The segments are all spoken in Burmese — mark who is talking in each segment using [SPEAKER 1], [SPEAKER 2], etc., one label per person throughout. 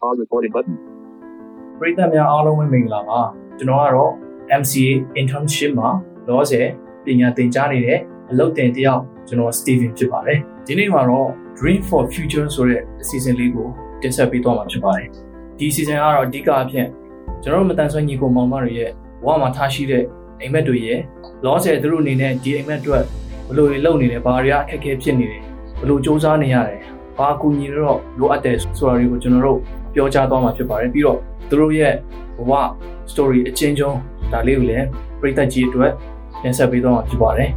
[SPEAKER 1] Pause recording button.
[SPEAKER 2] ပရိသတ်များအားလုံးပဲမင်္ဂလာပါကျွန်တော်ကတော့ MCA internship မှာလောဆယ်ပညာသင်ကြားနေတဲ့အလုပ်တင်တယောက်ကျွန်တော် Steven ဖြစ်ပါတယ်ဒီနေ့မှာတော့ Dream for Future ဆိုတဲ့အစီအစဉ်လေးကိုတင်ဆက်ပေးသွားမှာဖြစ်ပါတယ်ဒီအစီအစဉ်ကတော့အဓိကအဖြစ်ကျွန်တော်တို့မတန်ဆွမ်းညီကိုမောင်မတွေရဲ့ဘဝမှာထားရှိတဲ့အိမ်မက်တွေရဲ့လောဆယ်သူတို့အနေနဲ့ဒီအိမ်မက်အတွက်ဘယ်လိုတွေလုပ်နေလဲဘာတွေကအခက်အခဲဖြစ်နေလဲ ဘယ်လိုစူးစမ်းနေရတယ်ဘာအကူအညီတွေတော့လိုအပ်တယ်ဆိုတာတွေကိုကျွန်တော်တို့ပြောကြားသွားမှာဖြစ်ပါတယ်ပြီးတော့သူတို့ရဲ့ဘဝ story အချင်းချင်းဒါလေးကိုလည်းပရိသတ်ကြီးအတွက်တင်ဆက်ပေးသွားမှာဖြစ်ပါတယ်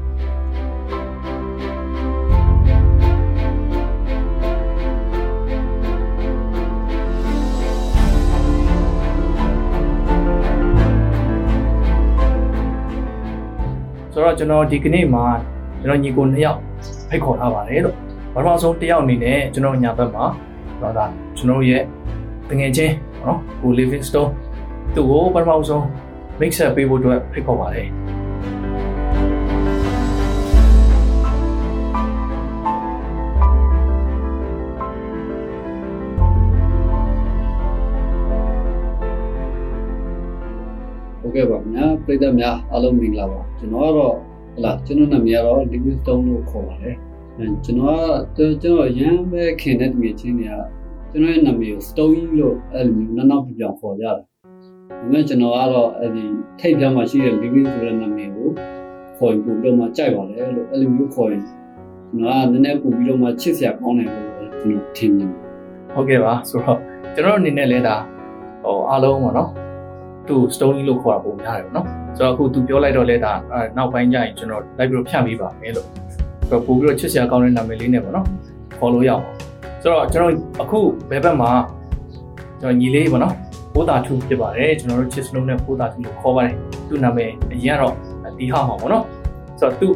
[SPEAKER 2] ဆိုတော့ကျွန်တော်ဒီကနေ့မှာကျွန်တော်ညီကိုနှစ်ယောက်ဖိတ်ခေါ်ထားပါတယ်လို့ ပထမဆုံးတစ်ယောက်အနေနဲ့ကျွန်တော်ညာဘက်မှာတော့ဒါကျွန်တော်ရဲ့တငယ်ချင်းနော်ကို living stone သူ့ကိုပထမဆုံး mix up ပေးဖို့အတွက်ဖိတ်ခေါ်ပါတယ်
[SPEAKER 3] ဟုတ်ကဲ့ပါခင်ဗျာပြည်သက်များအားလုံးမင်္ဂလာပါကျွန်တော်ကတော့ဟလာကျွန်တော်နာမည်ကတော့ Living Stone လို့ခေါ်ပါတယ်အဲ ကျွန်တော်ကကျွန်တော်ရမ်းပဲခင်တဲ့တကယ်ချင်းတွေကကျွန်တော်ရဲ့နာမည်ကို Stone လို့အဲ့လိုမျိုးနောက်နောက်ပြောင်ခေါ်ကြတယ်ဒါပေမဲ့ကျွန်တော်ကတော့အဲ့ဒီထိတ်ပြောင်းမှရှိတဲ့ Living ဆိုတဲ့နာမည်ကိုခေါ်ရင်ပို့ပြီးတော့မှကြိုက်ပါတယ်လို့အဲ့လိုမျိုးခေါ်ရင်ကျွန်တော်ကနည်းနည်းပို့ပြီးတော့မှချစ်စရာကောင်းတယ်လို့ကျွန်တော်ထင်တယ်
[SPEAKER 2] ဟုတ်ကဲ့ပါဆိုတော့ကျွန်တော်အနေနဲ့လည်းဒါဟိုအားလုံးပေါ့နော်သူ stone လို့ခေါ်တာပုံများတယ်ပေါ့နော်ဆိုတော့အခုသူပြောလိုက်တော့လဲဒါနောက်ပိုင်းကျရင်ကျွန်တော်လိုက်ပြီးတော့ဖြန့်ပေးပါမယ်လို့ ဆိုတော့ပို့ပြီးတော့ချစ်စရာကောင်းတဲ့နာမည်လေးနဲ့ပေါ့နော် follow ရအောင်ဆိုတော့ကျွန်တော်အခုဘယ်ဘက်မှာကျွန်တော်ညီလေးပေါ့နော်ပိုးတာ2ဖြစ်ပါတယ်ကျွန်တော်တို့ချစ်စလုံးနဲ့ပိုးတာ2လို့ခေါ်ပါတယ်သူ့နာမည်အရင်ကတော့တီဟာမှာပေါ့နော်ဆိုတော့သူ့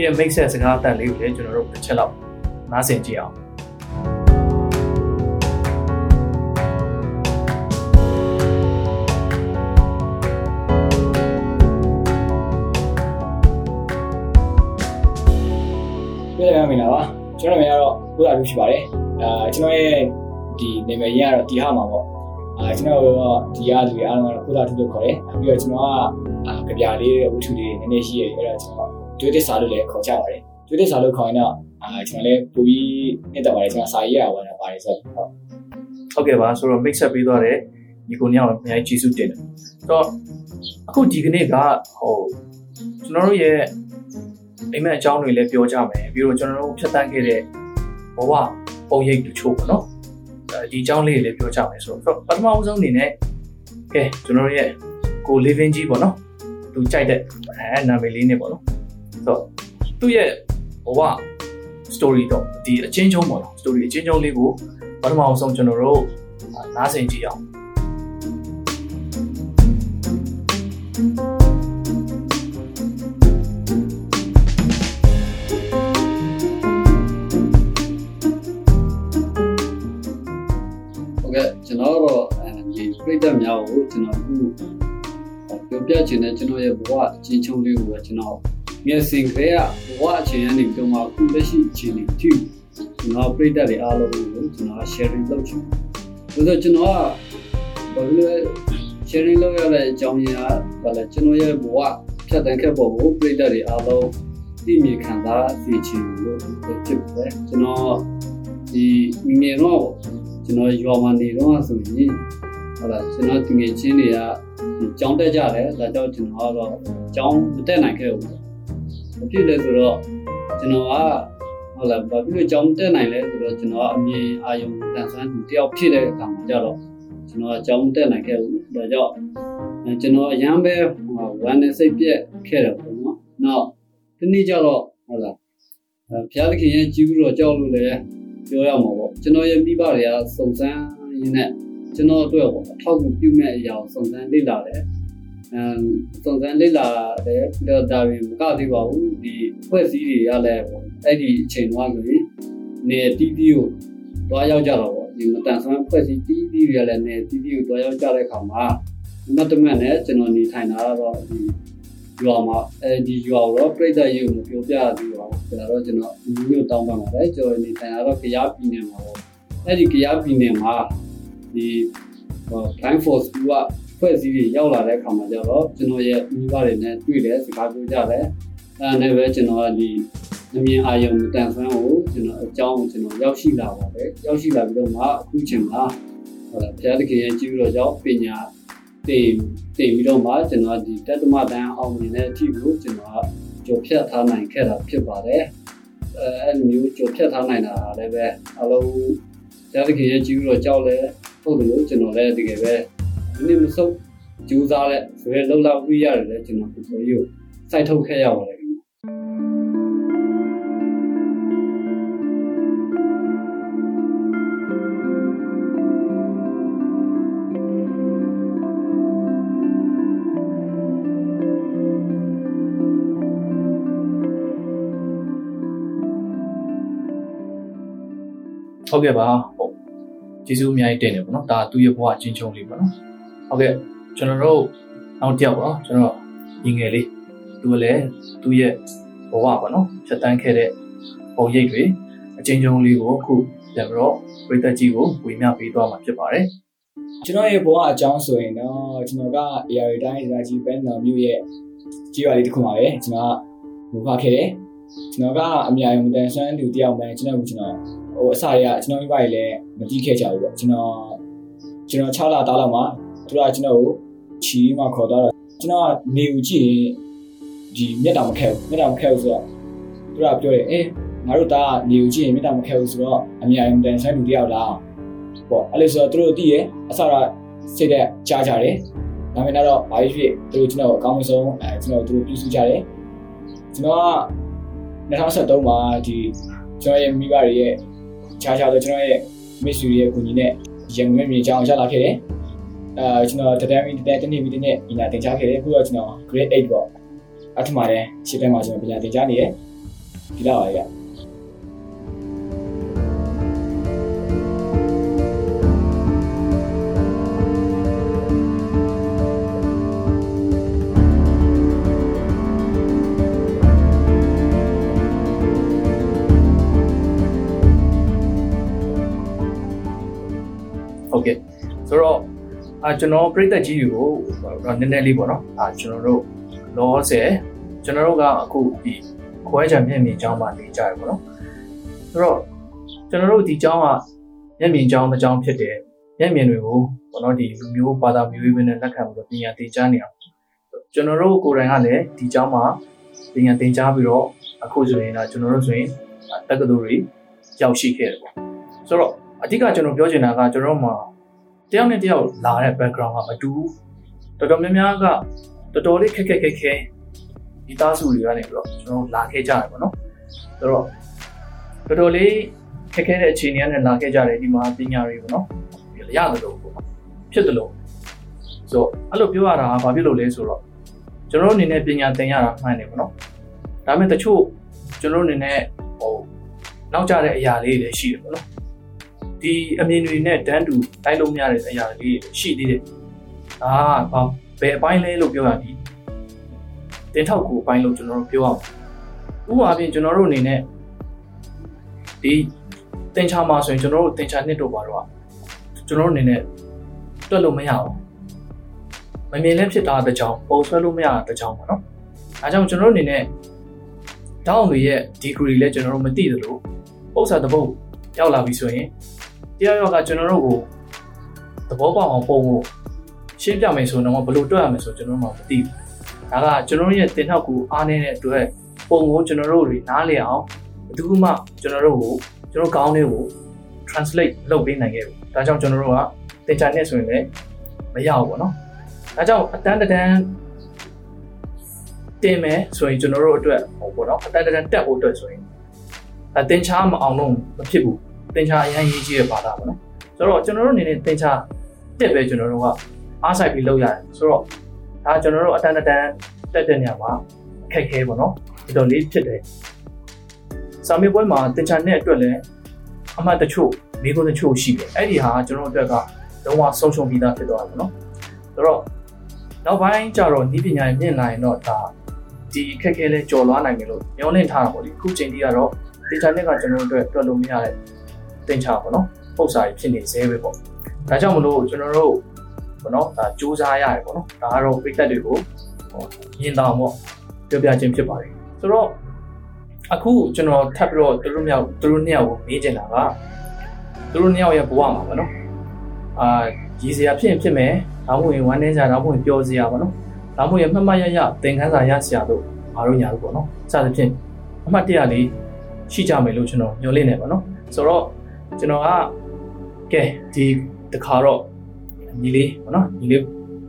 [SPEAKER 2] ရဲ့ mix ဆက်စကားအတန်လေးကိုလည်းကျွန်တော်တို့တစ်ချက်လောက်နားဆင်ကြည့်အောင်
[SPEAKER 4] င်္ဂလာပါကျွန်တော်နာမည်ကတော့ဘုရားလူရှိပါတယ်အာကျွန်တော်ရဲ့ဒီနာမည်ရင်းကတော့တီဟာမှာပေါ့အာကျွန်တော်တို့ဒီရလူတွေအားလုံးကတော့ဘုရားထုလို့ခေါ်တယ်ပြီးတော့ကျွန်တော်ကအာကြပြလေးဝတ္ထုတွေနည်းနည်းရှိရတယ်အဲ့ဒါကျွန်တော်ဒွေးတစ်စာလို့လည်းခေါ်ကြပါတယ်ဒွေးတစ်စာလို့ခေါ်ရင်တော့အာကျွန်တော်လည်းပူပြီးနှစ်သက်ပါတယ်ကျွန်တော်စာရေးရပါတယ်ပါတယ်ဆိုတော့
[SPEAKER 2] ဟုတ်ကဲ့ပါဆိုတော့ mix up ပေးသွားတယ်ညီကိုညောင်အများကြီးကျေးဇူးတင်တယ်ဆိုတော့အခုဒီကနေ့ကဟိုကျွန်တော်တို့ရဲ့ အိမ်မက်အကြောင်းတွေလည်းပြောကြမယ်ပြီးတော့ကျွန်တော်တို့ဖြတ်တန်းခဲ့တဲ့ဘဝပုံရိပ်တချို့ပေါ့နော်အဲဒီအကြောင်းလေးတွေလည်းပြောကြမယ်ဆိုတော့ပထမဆုံးအနေနဲ့ကဲကျွန်တော်တို့ရဲ့ကို living ကြီးပေါ့နော်သူကြိုက်တဲ့အဲနာမည်လေးနဲ့ပေါ့နော်ဆိုတော့သူ့ရဲ့ဘဝ story တော့ဒီအချင်းချင်းပေါ့နော် story အချင်းချင်းလေးကိုပထမဆုံးကျွန်တော်တို့နားဆင်ကြည့်အောင်
[SPEAKER 3] ဟုတ် ပြောပြချင်တဲ့ကျွန်တော်ရဲ့ဘဝအချင်းချင်းလေးကိုကျွန်တော်မျက်စင်ကလေးကဘဝအချင်းရနေပြီးတော့မှအခုလက်ရှိအချင်းလေးထိကျွန်တော်ပြိတ္တတွေအားလုံးကိုကျွန်တော် sharing လုပ်ချင်တယ်ဆိုတော့ကျွန်တော်ကဘာလို့လဲ sharing လုပ်ရတဲ့အကြောင်းရင်းကဘာလဲကျွန်တော်ရဲ့ဘဝဖြတ်တန်းခဲ့ပုံကိုပြိတ္တတွေအားလုံးသိမြင်ခံစားသိချင်လို့ဖြစ်တယ်ကျွန်တော်ဒီငယ်တော့ကျွန်တော်ရွာမှာနေတော့ဆိုရင်ဟုတ်လားကျွန်တော်တငယ်ချင်းတွေကဒီ ကြောင်းတက်ကြတယ်ဒါကြောင့်ကျွန်တော်ကတော့ကြောင်းမတက်နိုင်ခဲ့ဘူး။ဘာဖြစ်လဲဆိုတော့ကျွန်တော်ကဟုတ်လားဘာဖြစ်လို့ကြောင်းတက်နိုင်လဲဆိုတော့ကျွန်တော်ကအမြင်အာရုံတန်ဆန်းသူတယောက်ဖြစ်တဲ့အခါမှာကြတော့ကျွန်တော်ကကြောင်းတက်နိုင်ခဲ့ဘူး။ဒါကြောင့်ကျွန်တော်အရန်ပဲဝမ်းနဲ့စိတ်ပြက်ခဲ့တယ်ပေါ့နော်။နောက်ဒီနေ့ကျတော့ဟုတ်လားအဲဘုရားသခင်ရဲ့ကြီးဥတော်ကြောက်လို့လည်းပြောရမှာပေါ့ကျွန်တော်ရဲ့မိဘတွေကစုံစမ်းရင်းနဲ့ ကျွန်တော်အတွက်ပေါ့အထောက်အကူပြုမဲ့အရာကိုစုံစမ်းလေ့လာတယ်အဲစုံစမ်းလေ့လာတယ်ဒါဒါပြင်မကသေးပါဘူးဒီဖွဲ့စည်းတွေကလည်းပေါ့အဲ့ဒီအချိန်တော့ဆိုရင်နေ TV ကိုတွားရောက်ကြတော့ပေါ့ဒီမတန်ဆွမ်းဖွဲ့စည်း TV တွေကလည်းနေ TV ကိုတွားရောက်ကြတဲ့အခါမှာမတ်တမန်နဲ့ကျွန်တော်နေထိုင်တာတော့ဒီရွာမှာအဲဒီရွာတော့ပြိတ္တရေကိုမပြောပြရသေးပါဘူးဒါတော့ကျွန်တော်မြို့တောင်းပန်ပါတယ်ကျွန်တော်နေထိုင်တာတော့ကြားပြည်နယ်မှာပေါ့အဲ့ဒီကြားပြည်နယ်မှာ ဒီ blind force ကဖွဲ့စည်းတွေရောက်လာတဲ့အခါမှာကျတော့ကျွန်တော်ရဲ့မိဘတွေနဲ့တွေ့တယ်စကားပြောကြတယ်အဲနဲ့ပဲကျွန်တော်ကဒီအမြင်အာရုံတန်ဆွမ်းကိုကျွန်တော်အကြောင်းကိုကျွန်တော်ရောက်ရှိလာပါတယ်ရောက်ရှိလာပြီးတော့မှအခုချိန်မှာဟိုဘုရားသခင်ရဲ့ကြီးတော်ကြောင့်ပညာတည်တည်ပြီးတော့မှကျွန်တော်ဒီတတ္တမတန်အောင်မြင်တဲ့အထိကိုကျွန်တော်ကြော်ဖြတ်ထားနိုင်ခဲ့တာဖြစ်ပါတယ်အဲအဲ့လိုမျိုးကြော်ဖြတ်ထားနိုင်တာလည်းပဲအလုံးဘုရားသခင်ရဲ့ကြီးတော်ကြောင့်လည်း ဟုတ်တယ်လို့ကျွန်တော်လည်းတကယ်ပဲဒီနေ့မဆုပ်ကြိုးစားတဲ့ဆိုရဲလှုပ်လောက်ပြီးရတယ်လေကျွန်တော်ဒီလိုမျိုးစိုက်ထုတ်ခဲ့ရပါတယ်ခင်ဗျ
[SPEAKER 2] ဟုတ်ကဲ့ပါဟုတ် ကျေးဇူးအများကြီးတင်တယ်ပေါ့နော်ဒါသူ့ရဲ့ဘဝအချင်းချင်းလေးပေါ့နော်ဟုတ်ကဲ့ကျွန်တော်တို့နောက်တစ်ယောက်ပေါ့နော်ကျွန်တော်ညီငယ်လေးသူကလည်းသူ့ရဲ့ဘဝပေါ့နော်ဖြတ်တန်းခဲ့တဲ့ပုံရိပ်တွေအချင်းချင်းလေးကိုအခုပြန်ပြီးတော့ပြည်သက်ကြီးကိုဝေမျှပေးသွားမှာဖြစ်ပါတယ်
[SPEAKER 4] ကျွန်တော်ရဲ့ဘဝအကြောင်းဆိုရင်တော့ကျွန်တော်က AR တိုင်းဒေသကြီးဘန်နော်မြို့ရဲ့ကြီးရွာလေးတစ်ခုမှာပဲကျွန်တော်ကမူဖခဲ့တယ်ကျွန်တော်ကအမြအယုံတန်ဆွမ်းသူတယောက်မှကျွန်တော်ကကျွန်တော်ဟိုအစရကျွန်တော်မိဘတွေလည်း မတိခဲ့ကြဘူးပေါ့ကျွန်တော်ကျွန်တော်6လသားလောက်မှာသူကကျွန်တော်ကိုချီမှခေါ်တော့ကျွန်တော်ကနေဦးကြည့်ရင်ဒီမျက်တောင်မခဲဘူးမျက်တောင်မခဲဘူးဆိုတော့သူကပြောတယ်အေးငါတို့သားကနေဦးကြည့်ရင်မျက်တောင်မခဲဘူးဆိုတော့အမြအယုံတန်ဆွမ်းသူတယောက်လားပေါ့အဲ့လိုဆိုတော့သူတို့သိရအစကစိတ်သက်ကြားကြတယ်ဒါပေမဲ့တော့ဘာဖြစ်ဖြစ်သူတို့ကျွန်တော်အကောင်းဆုံးအဲကျွန်တော်တို့ပြုစုကြတယ်ကျွန်တော်က2013မှာဒီကျွန်တော်ရဲ့မိဘတွေရဲ့ခြားခြားတော့ကျွန်တော်ရဲ့ မိတ်ဆွေရဲ့ကိုကြီးနဲ့ရန်ကုန်မြေကြောင်ရလာခဲ့တယ်အဲကျွန်တော်တတန်းမီတတန်းတနေ့မီတနေ့ညီလာတင်ကြားခဲ့တယ်အခုတော့ကျွန်တော် grade 8ပေါ့အထမတဲ့ရှစ်တန်းမှာကျွန်တော်ပညာတင်ကြားနေရဒီလောက်ပါရ
[SPEAKER 2] ဆိုတော့အာကျွန်တော်ပြည်သက်ကြီးတွေကိုနည်းနည်းလေးပေါ့နော်အာကျွန်တော်တို့လောဆယ်ကျွန်တော်တို့ကအခုဒီခွဲချံမျက်မြင်ကျောင်းမှာနေကြရပေါ့နော်ဆိုတော့ကျွန်တော်တို့ဒီကျောင်းကမျက်မြင်ကျောင်းတစ်ကျောင်းဖြစ်တယ်မျက်မြင်တွေကိုပေါ့နော်ဒီလူမျိုးဘာသာမျိုးရေးပဲနဲ့လက်ခံပြီးတော့ပညာသင်ကြားနေအောင်ကျွန်တော်တို့ကိုယ်တိုင်ကလည်းဒီကျောင်းမှာပညာသင်ကြားပြီးတော့အခုဆိုရင်တော့ကျွန်တော်တို့ဆိုရင်တက္ကသိုလ်တွေရောက်ရှိခဲ့တယ်ပေါ့ဆိုတော့အဓိကကျွန်တော်ပြောချင်တာကကျွန်တော်တို့မှာ တယောက်နဲ့တယောက်လာတဲ့ background ကမတူဘူးတော်တော်များများကတော်တော်လေးခက်ခက်ခဲခဲဒီသားစုတွေကနေပြီးတော့ကျွန်တော်လာခဲ့ကြတယ်ပေါ့နော်ဆိုတော့တော်တော်လေးခက်ခဲတဲ့အခြေအနေနဲ့လာခဲ့ကြတယ်ဒီမှာပညာတွေပေါ့နော်ရတယ်လို့ပေါ့ဖြစ်တယ်လို့ဆိုတော့အဲ့လိုပြောရတာကဘာဖြစ်လို့လဲဆိုတော့ကျွန်တော်တို့အနေနဲ့ပညာသင်ရတာမှန်တယ်ပေါ့နော်ဒါပေမဲ့တချို့ကျွန်တော်တို့အနေနဲ့ဟိုနောက်ကျတဲ့အရာလေးတွေရှိတယ်ပေါ့နော် ဒီအမြင်တွေနဲ့တန်းတူတိုက်လို့မရတဲ့အရာလေးတွေရှိသေးတယ်ဒါကဘာဘယ်အပိုင်းလဲလို့ပြောရသည်တင်ထောက်ကိုအပိုင်းလို့ကျွန်တော်တို့ပြောအောင်ဥပမာအပြင်ကျွန်တော်တို့အနေနဲ့ဒီတင်ချာမှာဆိုရင်ကျွန်တော်တို့တင်ချာနှစ်တို့ပါတော့ကျွန်တော်တို့အနေနဲ့တွက်လို့မရဘူးမမြင်လည်းဖြစ်တာတဲ့ကြောင်ပုံဆွဲလို့မရတဲ့ကြောင်ပေါ့နော်အဲကြောင့်ကျွန်တော်တို့အနေနဲ့တောင်းတွေရဲ့ degree လည်းကျွန်တော်တို့မသိသလိုပုံစံတစ်ပုတ်ရောက်လာပြီဆိုရင် တရားရောက်ကကျွန်တော်တို့ကိုသဘောပေါက်အောင်ပုံကိုရှင်းပြမယ်ဆိုတော့ဘယ်လိုတွက်ရမလဲဆိုကျွန်တော်တို့မှမသိဘူး။ဒါကကျွန်တော်တို့ရဲ့တင်ထောက်ကိုအားနေတဲ့အတွက်ပုံကိုကျွန်တော်တို့တွေနားလည်အောင်ဘယ်သူမှကျွန်တော်တို့ကိုကျွန်တော်ကောင်းတဲ့ကို translate လုပ်ပေးနိုင်ခဲ့ဘူး။ဒါကြောင့်ကျွန်တော်တို့ကတင်ချာနဲ့ဆိုရင်လည်းမရဘူးပေါ့နော်။ဒါကြောင့်အတန်းတန်းတင်မယ်ဆိုရင်ကျွန်တော်တို့အတွက်ဟိုပေါ့နော်အတန်းတန်းတက်ဖို့အတွက်ဆိုရင်အဲသင်ချာမအောင်လို့မဖြစ်ဘူး သင်ချာအရင်ရေးကြည့်တဲ့ဘာသာပေါ့နော်ဆိုတော့ကျွန်တော်တို့အနေနဲ့သင်ချာတက်ပဲကျွန်တော်တို့ကအားဆိုင်ပြီးလုပ်ရတယ်ဆိုတော့ဒါကျွန်တော်တို့အတန်းတန်းတက်တဲ့နေရာမှာအခက်ခဲပေါ့နော်ဒီလိုလေးဖြစ်တယ်စာမေးပွဲမှာသင်ချာနဲ့အတွက်လည်းအမှတ်တချို့မိကုန်းတချို့ရှိတယ်အဲ့ဒီဟာကျွန်တော်တို့အတွက်ကလုံးဝဆုံးရှုံးပြီးသားဖြစ်သွားတယ်ပေါ့နော်ဆိုတော့နောက်ပိုင်းကျတော့ဤပညာရဲ့မြင့်လာရင်တော့ဒါဒီခက်ခဲလဲကြော်လွားနိုင်တယ်လို့ညွှန်လင့်ထားတာပေါ့ဒီခုချိန်ကြီးကတော့တင်ချာနဲ့ကကျွန်တော်တို့အတွက်တွက်လို့မရတဲ့ တင်ချာပေါ့နော်ပုံစံဖြစ်နေသေးပဲပေါ့ဒါကြောင့်မလို့ကျွန်တော်တို့ပေါ့နော်ဒါစူးစမ်းရတယ်ပေါ့နော်ဒါကတော့ပိတ်သက်တွေကိုဟောရင်တောင်ပေါ့ပြောပြခြင်းဖြစ်ပါတယ်ဆိုတော့အခုကျွန်တော်ထပ်ပြီးတော့သူတို့မြောက်သူတို့နှစ်ယောက်ကိုမေးချင်တာကသူတို့နှစ်ယောက်ရဲ့ဘဝမှာပေါ့နော်အာရည်စရာဖြစ်ရင်ဖြစ်မယ်ဒါမှမဟုတ်ဝမ်းနည်းစရာဒါမှမဟုတ်ပျော်စရာပေါ့နော်ဒါမှမဟုတ်ရမှတ်မှတ်ရရသင်ခန်းစာရစရာတို့ဘာလို့ညာလို့ပေါ့နော်စသဖြင့်အမှတ်တရလေးရှိကြမယ်လို့ကျွန်တော်ညွှန်လင့်နေပါတော့ဆိုတော့ ကျွန်တော်ကကဲဒီတခါတော့ညီလေးပေါ့နော်ညီလေး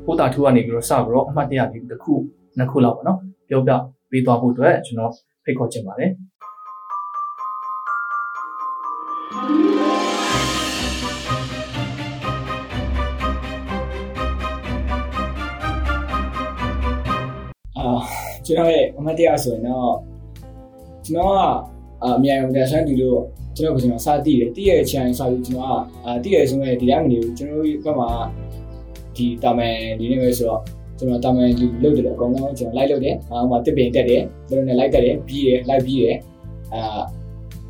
[SPEAKER 2] ပို့တာထူကနေပြီးတော့စပြီးတော့အမှတ်တရလေးတစ်ခုနှစ်ခုလောက်ပေါ့နော်ပြောပြပေးသွားဖို့အတွက်ကျွန်တော်ဖိတ်ခေါ်ချင်ပါတယ်
[SPEAKER 4] အာကျွန်တော်ရဲ့အမတ်တရားဆိုရင်တော့ကျွန်တော်ကအမြန်ရုံတက်ဆန်းဒီလို ကျွန်တော်ကကျွန်တော်စတည်တယ်တည့်ရဲ့ချန်စပြီးကျွန်တော်ကအာတည့်ရဲ့ဆိုရင်ဒီတိုင်းမနေဘူးကျွန်တော်ဘက်မှာဒီတာမန်ဒီနေ့ပဲဆိုတော့ကျွန်တော်တာမန်ဒီလုတ်တယ်အကောင်ကောင်ကျွန်တော်လိုက်လုတ်တယ်အာဟိုမှာတစ်ပင်တက်တယ်ကျွန်တော်လည်းလိုက်တက်တယ်ပြီးတယ်လိုက်ပြီးတယ်အာ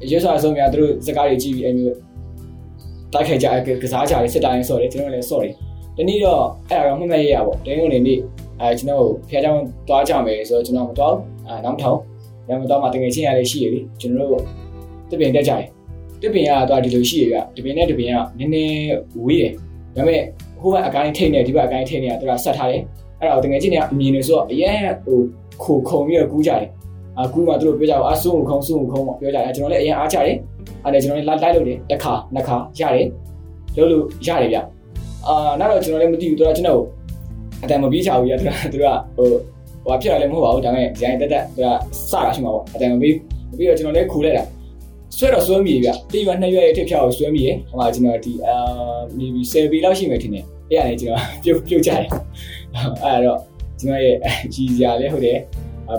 [SPEAKER 4] ရွှေစာဆုံးများသူတို့စကားတွေကြည့်ပြီးအမျိုးတိုက်ခိုက်ကြကစားကြတယ်စစ်တိုင်းဆော့တယ်ကျွန်တော်လည်းဆော့တယ်တနည်းတော့အဲ့ဒါတော့မှတ်မှတ်ရရပေါ့တင်းကုန်နေနေ့အဲကျွန်တော်ဖျားချောင်းသွားကြမယ်ဆိုတော့ကျွန်တော်မသွားဘူးအဲနောက်ထောင်ရမတော်မှာတကယ်ချင်းရလေးရှိရပြီကျွန်တော်တို့တပင်တက်ကြတယ် တပင်ကတော့ဒီလိုရှိရပြတပင်နဲ့တပင်ကနည်းနည်းဝေးတယ်ဒါပေမဲ့ဟိုကအကိုင်းထိတ်နေဒီဘက်အကိုင်းထိတ်နေတာသူကဆက်ထားတယ်အဲ့ဒါကိုတကယ်ချင်းနေအမြင်နေဆိုတော့အရင်ဟိုခိုခုံပြီးတော့ကူးကြတယ်အကူမှသူတို့ပြောကြအောင်အဆုံခုံဆုံခုံပေါ့ပြောကြတယ်ကျွန်တော်လည်းအရင်အားချတယ်အဲ့ဒါကျွန်တော်လည်းလိုက်လိုက်လို့တယ်တစ်ခါနှစ်ခါရတယ်လို့လို့ရတယ်ဗျအာနောက်တော့ကျွန်တော်လည်းမသိဘူးသူကကျွန်တော်အတန်မပြီးချဘူးရသူကသူကဟိုဟိုဖြစ်လာလည်းမဟုတ်ပါဘူးဒါပေမဲ့ဒီတိုင်းတက်တက်သူကစတာရှိမှာပေါ့အတန်မပြီးပြီးတော့ကျွန်တော်လည်းခူလိုက်တာ ဆွဲတော့ဆွဲမိဗျတိရွနှစ်ရွရဲ့တစ်ဖြောက်ကိုဆွဲမိရဟိုမှာကျွန်တော်ဒီအာ maybe 7ปีလောက်ရှိမယ်ထင်တယ်အဲ့ရတယ်ကျွန်တော်ပြုတ်ပြုတ်ကြတယ်အဲ့တော့ကျွန်တော်ရဲ့ကြီးစရာလည်းဟုတ်တယ်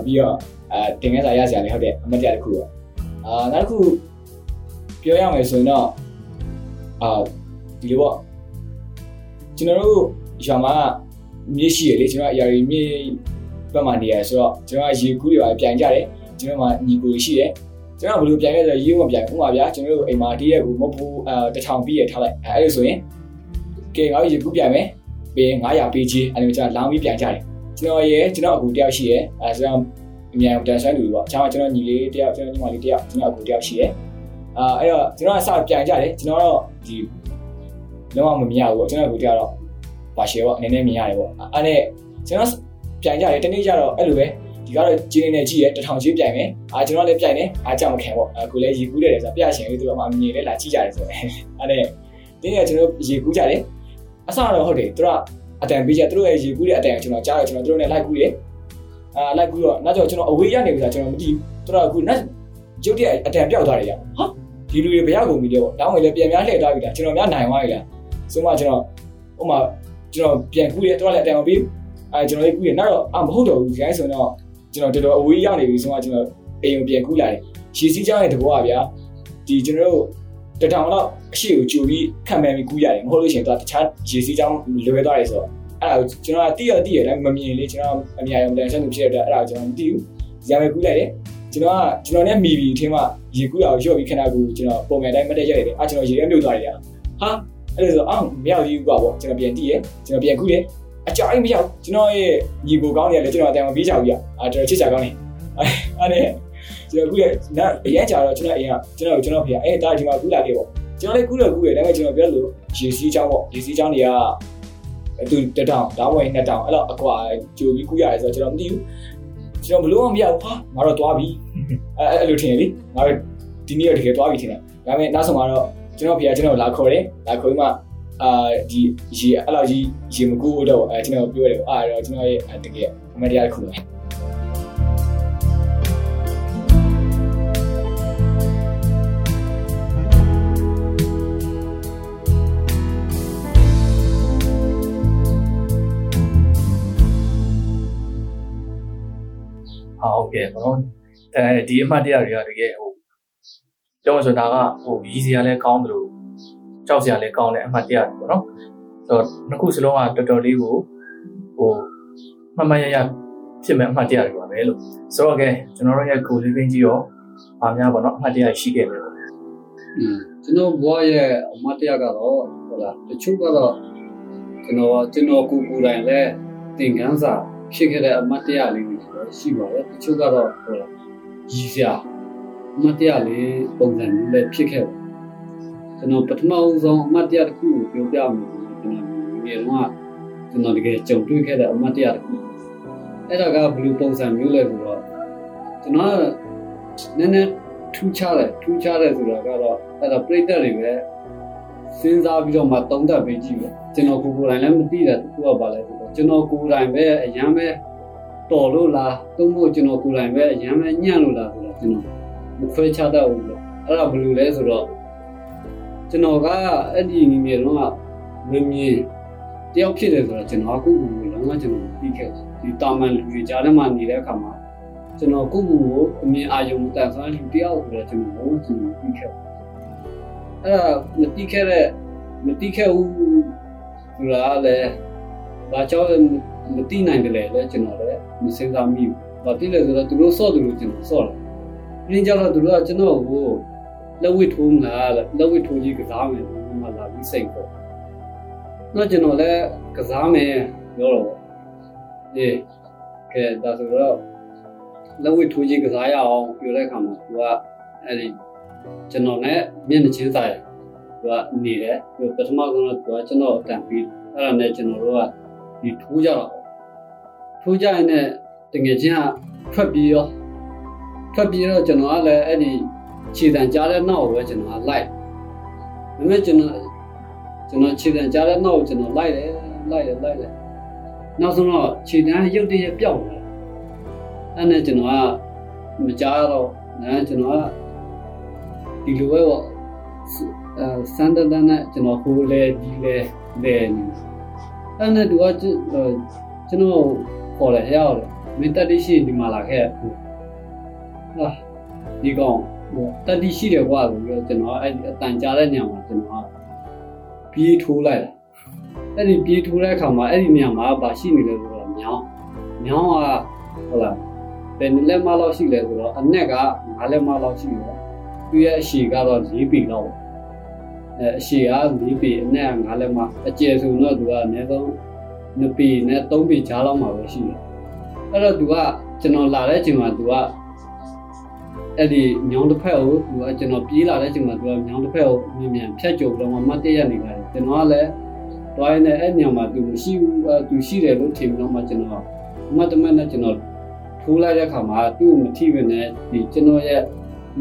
[SPEAKER 4] ပြီးတော့အဲတင်ငယ်စာရစရာလည်းဟုတ်တယ်အမတ်တရားတစ်ခုပေါ့အာနောက်တစ်ခုပြောရမယ်ဆိုရင်တော့အာဒီလိုပေါ့ကျွန်တော်တို့ရွာမှာမြေရှိရလေကျွန်တော်အရာတွေမြေဘက်မှာနေရဆိုတော့ကျွန်တော်ကရေကူးတွေပါပြန်ကြတယ်ကျွန်တော်မှညီကိုရှိတယ် ကျွန်တော်ဘယ်လိုပြန်လဲဆိုတော့ရေမပြန်ဘူးဥပမာဗျာကျွန်တော်တို့အိမ်မှာတည့်ရက်ကိုမဟုတ်ဘူးအဲတထောင်ပြီးရထားလိုက်အဲအဲ့လိုဆိုရင်ကဲငါတို့ရေကူးပြန်မယ်ပေး900ပေးချေအဲ့လိုကျွန်တော်လောင်းပြီးပြန်ကြတယ်ကျွန်တော်ရဲ့ကျွန်တော်အကူတယောက်ရှိရဲအဲဆိုတော့အမြန်တန်ဆန်းလူပေါ့ကျွန်တော်ကျွန်တော်ညီလေးတယောက်ကျွန်တော်ညီမလေးတယောက်ကျွန်တော်အကူတယောက်ရှိရဲအာအဲ့တော့ကျွန်တော်ကစပြန်ကြတယ်ကျွန်တော်တော့ဒီလုံးဝမမြင်ရဘူးပေါ့ကျွန်တော်အကူတယောက်တော့ပါရှယ်ပေါ့အနေနဲ့မြင်ရတယ်ပေါ့အဲ့နဲ့ကျွန်တော်ပြန်ကြတယ်တနေ့ကျတော့အဲ့လိုပဲ ဒီကတော့ဂျင်းနေနဲ့ကြည့်ရဲတထောင်ကြီးပြန်မယ်အာကျွန်တော်လည်းပြန်နေအားကြောက်မခံပေါ့အခုလည်းရေကူးတယ်ဆိုတော့ပြရှင်လေးသူကမှမြင်လဲလာကြည့်ကြတယ်ဆိုတော့အဲ့နဲ့တင်းကကျွန်တော်ရေကူးကြတယ်အစတော့ဟုတ်တယ်သူကအတန်ပေးကြသူတို့ရဲ့ရေကူးတဲ့အတန်ကိုကျွန်တော်ကြားတယ်ကျွန်တော်တို့နဲ့လိုက်ကူးတယ်အာလိုက်ကူးတော့နောက်ကျကျွန်တော်အဝေးရနေပြီဆိုကျွန်တော်မသိဘူးသူတို့ကအခုနောက်ကျုပ်တည်းအတန်ပြောက်သွားတယ်ရဟာဒီလူတွေဘယ်ရောက်ကုန်ပြီလဲပေါ့တောင်းဝင်လည်းပြန်များလှည့်သွားပြီလားကျွန်တော်များနိုင်သွားပြီလားဆိုမှကျွန်တော်ဥမာကျွန်တော်ပြန်ကူးတယ်သူကလည်းအတန်မပေးဘူးအဲကျွန်တော်လေးကူးတယ်နောက်တော့အမဟုတ်တော့ဘူးခိုင်းဆိုတော့ ကျွန်တော်တော်တော်အဝေးရောက်နေပြီဆိုမှကျွန်တော်အိမ်ကိုပြန်ကူးလာတယ်ရှီစီချောင်းရဲ့တဘောကဗျာဒီကျွန်တော်တို့တထောင်တော့အရှိကိုကြိုပြီးခံမှန်ပြီးကူးရတယ်မဟုတ်လို့ရှိရင်တော့တခြားရေစီးချောင်းလွယ်သွားတယ်ဆိုတော့အဲ့ဒါကိုကျွန်တော်ကတိရတိရတိုင်းမမြင်လေကျွန်တော်အများကြီးမတန်ဆန်းသူဖြစ်တဲ့အတွက်အဲ့ဒါကိုကျွန်တော်မသိဘူးဇာမဲကူးလိုက်တယ်ကျွန်တော်ကကျွန်တော်နဲ့မီဘီထင်းမှရေကူးတာကိုရော့ပြီးခဏကူကျွန်တော်ပုံမှန်တိုင်းမတက်ရက်ရတယ်အဲ့ကျွန်တော်ရေထဲမြုပ်သွားတယ်ဟာအဲ့ဒါဆိုအောင်မရောက်သေးဘူးကွာပေါ့ကျွန်တော်ပြန်တည်ရကျွန်တော်ပြန်ကူးတယ် အကြောင်းမရောက်ကျွန်တော်ရဲ့ညီကိုကောင်းနေတယ်ကျွန်တော်အတန်မပြေးချဘူးပြအာကျွန်တော်ချစ်ချကောင်းနေအဲ့ဒါကျွန်တော်ကူးရနောက်အရင်ကြာတော့ကျွန်တော်အရင်ကျွန်တော်ကျွန်တော်ဖေအဲ့ဒါဒီမှာကူးလာခဲ့ပေါ့ကျွန်တော်လည်းကူးတော့ကူးရဒါပေမဲ့ကျွန်တော်ပြောလို့ရေစီးချောင်းပေါ့ရေစီးချောင်းတွေကသူတတောင်ဓာတ်ဝိုင်းနှစ်တောင်အဲ့တော့အကွာကြိုပြီးကူးရတယ်ဆိုတော့ကျွန်တော်မသိဘူးကျွန်တော်ဘလို့မမရဘူးဟာငါတော့သွားပြီအဲအဲ့လိုထင်ရလေငါတို့ဒီနေ့တော့တကယ်သွားပြီထင်တယ်ဒါပေမဲ့နောက်ဆုံးမှာတော့ကျွန်တော်ဖေကကျွန်တော်လာခေါ်တယ်လာခေါ်ပြီးမှ အာဒီရေအဲ့လောက်ကြီးရေမကူတော့အဲကျွန်တော်ပြောရတယ်အာတော့ကျွန်တော်ရဲ့တကယ်အမေတရားတစ်ခုပဲ
[SPEAKER 2] ဟုတ်ကဲ့ဘောအဲဒီအမှတ်တရတွေကတကယ်ဟိုပြောမှဆိုတာကဟိုရည်စရာလည်းကောင်းတယ်လို့ ကြောက်စရာလည်းကောင်းတဲ့အမှတ်တရတွေပေါ့နော်ဆိုတော့နှစ်ခုစလုံးကတော်တော်လေးကိုဟိုမှတ်မှတ်ရရဖြစ်မဲ့အမှတ်တရတွေပါပဲလို့ဆိုတော့ကဲကျွန်တော်တို့ရဲ့ goal living ကြီးရောဗာများပေါ့နော်အမှတ်တရရှိခဲ့တယ်ပေါ့
[SPEAKER 3] อืมကျွန်တော်ဘွားရဲ့အမတ်တရားကတော့ဟုတ်လားတချို့ကတော့ကျွန်တော်ကျွန်တော်ကိုယ်ကိုယ်တိုင်လည်းသင်ခန်းစာဖြစ်ခဲ့တဲ့အမတ်တရားလေးတွေရှိပါတယ်တချို့ကတော့ဟုတ်လားရည်စရာအမတ်တရားလေးပုံစံမျိုးလည်းဖြစ်ခဲ့တယ် ကျွန်တော်ပထမဦးဆုံးအမတ်တရားတစ်ခုကိုပြောပြမယ်ကျွန်တော်ငယ်တော့ကျွန်တော်တကယ်ကြုံတွေ့ခဲ့တဲ့အမတ်တရားတစ်ခုအဲ့ဒါကဘယ်လိုပုံစံမျိုးလဲဆိုတော့ကျွန်တော်နည်းနည်းထူးခြားတယ်ထူးခြားတယ်ဆိုတာကတော့အဲ့ဒါပြိတ္တတွေပဲစဉ်းစားပြီးတော့မှသုံးသပ်ပေးကြည့်ပဲကျွန်တော်ကိုယ်ကိုယ်တိုင်လည်းမသိတာတခုကပါလဲဆိုတော့ကျွန်တော်ကိုယ်တိုင်ပဲအရန်ပဲတော်လို့လားသုံးဖို့ကျွန်တော်ကိုယ်တိုင်ပဲအရန်ပဲညံ့လို့လားဆိုတော့ကျွန်တော်မခွဲခြားတတ်ဘူးလို့အဲ့ဒါဘယ်လိုလဲဆိုတော့ ကျွန်တော်ကအဲ့ဒီငငယ်တော့မမြင်တယောက်ဖြစ်တယ်ဆိုတော့ကျွန်တော်ကိုယ့်ကိုယ်ကိုလုံးဝကျွန်တော်သိခဲ့တယ်ဒီတာမန်လူတွေကြားထဲမှာနေတဲ့အခါမှာကျွန်တော်ကိုယ့်ကိုယ်ကိုအမြင်အာရုံမတန်ဆွမ်းလူတယောက်ဆိုတော့ကျွန်တော်လုံးဝကျွန်တော်သိခဲ့တယ်အဲ့ဒါမသိခဲ့တဲ့မသိခဲ့ဘူးဆိုတာလည်းဘာကြောင့်မသိနိုင်တယ်လဲကျွန်တော်လည်းမစဉ်းစားမိဘူးဘာသိလဲဆိုတော့သူတို့စော့သူတို့ကျွန်တော်စော့တယ်ပြင်းကြတော့သူတို့ကကျွန်တော်ကို လက်ဝိထိုးမလားလက်ဝိထိုးကြီးကစားမယ်မှလာပြီးစိတ်ပေါ့တော့ကျွန်တော်လည်းကစားမယ်ပြောတော့အေးကဲဒါဆိုတော့လက်ဝိထိုးကြီးကစားရအောင်ပြောတဲ့အခါမှာသူကအဲ့ဒီကျွန်တော်နဲ့မျက်နှာချင်းဆိုင်သူကနေတယ်သူပထမဆုံးတော့သူကကျွန်တော်အတန်ပြီးအဲ့ဒါနဲ့ကျွန်တော်တို့ကဒီထိုးကြတော့ထိုးကြရင်လည်းတကယ်ချင်းကထွက်ပြီးရောထွက်ပြီးတော့ကျွန်တော်ကလည်းအဲ့ဒီ ခြေတံကြားတဲ့နောက်ကိုပဲကျွန်တော်ကလိုက်ဒါပေမဲ့ကျွန်တော်ကျွန်တော်ခြေတံကြားတဲ့နောက်ကိုကျွန်တော်လိုက်တယ်လိုက်တယ်လိုက်တယ်နောက်ဆုံးတော့ခြေတံရုပ်တရက်ပြောက်လာအဲ့နဲ့ကျွန်တော်ကမကြားတော့နားကျွန်တော်ကဒီလိုပဲပေါ့အဲစန်တန်တန်နဲ့ကျွန်တော်ဟိုလေဒီလေလေနေအဲ့နဲ့သူကကျွန်တော်ခေါ်တယ်ရောက်တယ်မင်းတက်တိရှိဒီမှာလာခဲ့ဟာဒီကောင် တက်တိရှိတယ်ကွာဆိုပြီးတော့ကျွန်တော်အဲ့ဒီအတန်ကြားတဲ့ညမှာကျွန်တော်ကပြေးထိုးလိုက်တာအဲ့ဒီပြေးထိုးတဲ့အခါမှာအဲ့ဒီညမှာဘာရှိနေလဲဆိုတော့မြောင်းမြောင်းကဟုတ်လားဘယ်လက်မလောက်ရှိလဲဆိုတော့အနက်က9လက်မလောက်ရှိတယ်သူရဲ့အရှည်ကတော့4ပေလောက်အဲအရှည်က4ပေအနက်က9လက်မအကျယ်ဆိုတော့သူကအနည်းဆုံး2ပေနဲ့3ပေကြားလောက်မှာပဲရှိတယ်အဲ့တော့သူကကျွန်တော်လာတဲ့အချိန်မှာသူက အဲ့ဒီညောင်းတစ်ဖက်ကိုသူကကျွန်တော်ပြေးလာတဲ့အချိန်မှာသူကညောင်းတစ်ဖက်ကိုမြင်မြန်ဖြတ်ကြုံတော့မှမတ်တရနေပါတယ်ကျွန်တော်ကလည်းတွိုင်းနဲ့အဲ့ညောင်မှာသူမရှိဘူးသူရှိတယ်လို့ထင်ပြီးတော့မှကျွန်တော်မတ်တမက်နဲ့ကျွန်တော်ထိုးလိုက်တဲ့အခါမှာသူ့ကိုမထိဘဲနဲ့ဒီကျွန်တော်ရဲ့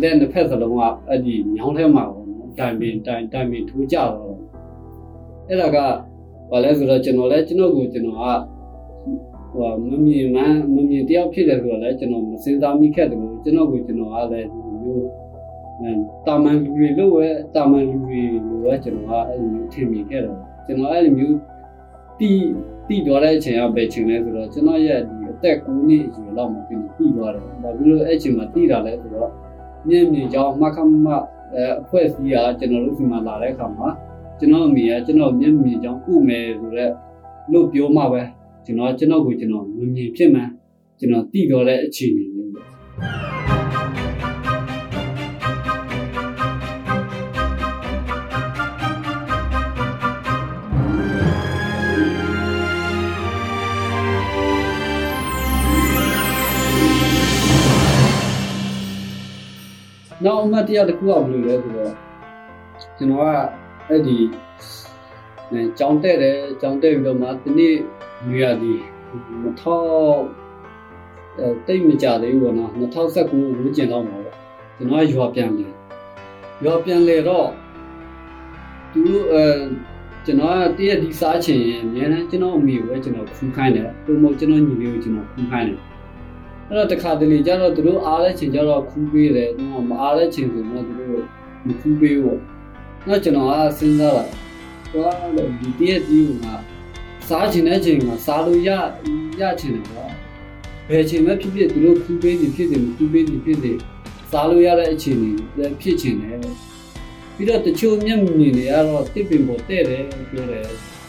[SPEAKER 3] လက်နှစ်ဖက်စလုံးကအဲ့ဒီညောင်းထဲမှာပေါ့နော်တိုင်ပင်တိုင်တိုင်ပင်ထိုးကြတော့အဲ့ဒါကဘာလဲဆိုတော့ကျွန်တော်လည်းကျွန်တော်ကိုကျွန်တော်ကဟိုမမြင်မှမမြင်တယောက်ဖြစ်တယ်ဆိုတော့လည်းကျွန်တော်မစင်စားမိခဲ့တယ်လို့ ကျွန်တော်ကိုကျွန်တော်ကလည်းဒီမျိုးတာမန်လူတွေလို့ပဲတာမန်လူတွေလို့ပဲကျွန်တော်ကအဲ့လိုမျိုးထင်မြင်ခဲ့တယ်ကျွန်တော်အဲ့လိုမျိုးတီးတီးတော့တဲ့အချိန်ကပဲချိန်လဲဆိုတော့ကျွန်တော်ရဲ့ဒီအသက်9နှစ်အရွယ်လောက်မှာကျွန်တော်တီးသွားတယ်။ဘာဖြစ်လို့အဲ့ချိန်မှာတီးတာလဲဆိုတော့မြင့်မြင့်ကြောင်းမခမအဲအဖွဲ့အစည်းကကျွန်တော်တို့ဒီမှာလာတဲ့အခါမှာကျွန်တော်အမေကကျွန်တော်မြင့်မြင့်ကြောင်းကုမယ်ဆိုတော့လို့ပြောမှပဲကျွန်တော်ကျွန်တော်ကိုကျွန်တော်မမြင်ဖြစ်မှန်းကျွန်တော်တီးတော့တဲ့အခြေအနေမျိုးပဲ နောက်အမှတ်တရတစ်ခုကဘယ်လိုလဲဆိုတော့ကျွန်တော်ကအဲ့ဒီအဲကြောင်းတက်တယ်ကြောင်းတက်ပြီးတော့မှဒီနေ့မြရသည်2000အဲ တိတ်မကြသေးဘူးပေါ့နော်2019ဝန်းကျင်လောက်မှာပေါ့ကျွန်တော်ကရွာပြန်လေရွာပြန်လေတော့သူအဲကျွန်တော်ကတည့်ရဒီစားချင်ရင်အများနဲ့ကျွန်တော်အမိကိုပဲကျွန်တော်ခူးခိုင်းတယ်ပုံမကျွန်တော်ညီလေးကိုကျွန်တော်ခူးခိုင်းတယ်အဲ့တော့တခါတလေကျတော့သူတို့အားတဲ့ချိန်ကျတော့ခူးပေးတယ်သူကမအားတဲ့ချိန်ဆိုတော့သူတို့မခူးပေးဘူး။တော့ကျွန်တော်ကစဉ်းစားတာကွာလို့ဒီတည့်ဒီကစားချင်တဲ့ချိန်မှာစားလို့ရရချင်တယ်ကွာ။တ ဘယ်အချိန်မှဖြစ်ဖြစ်သူတို့ခူးပေးနေဖြစ်တယ်ခူးပေးနေဖြစ်တယ်စားလို့ရတဲ့အခြေအနေလည်းဖြစ်ချင်တယ်ပြီးတော့တချို့မျက်မြင်တွေကတော့တစ်ပင်ပေါ်တဲ့တယ်ပြောတယ်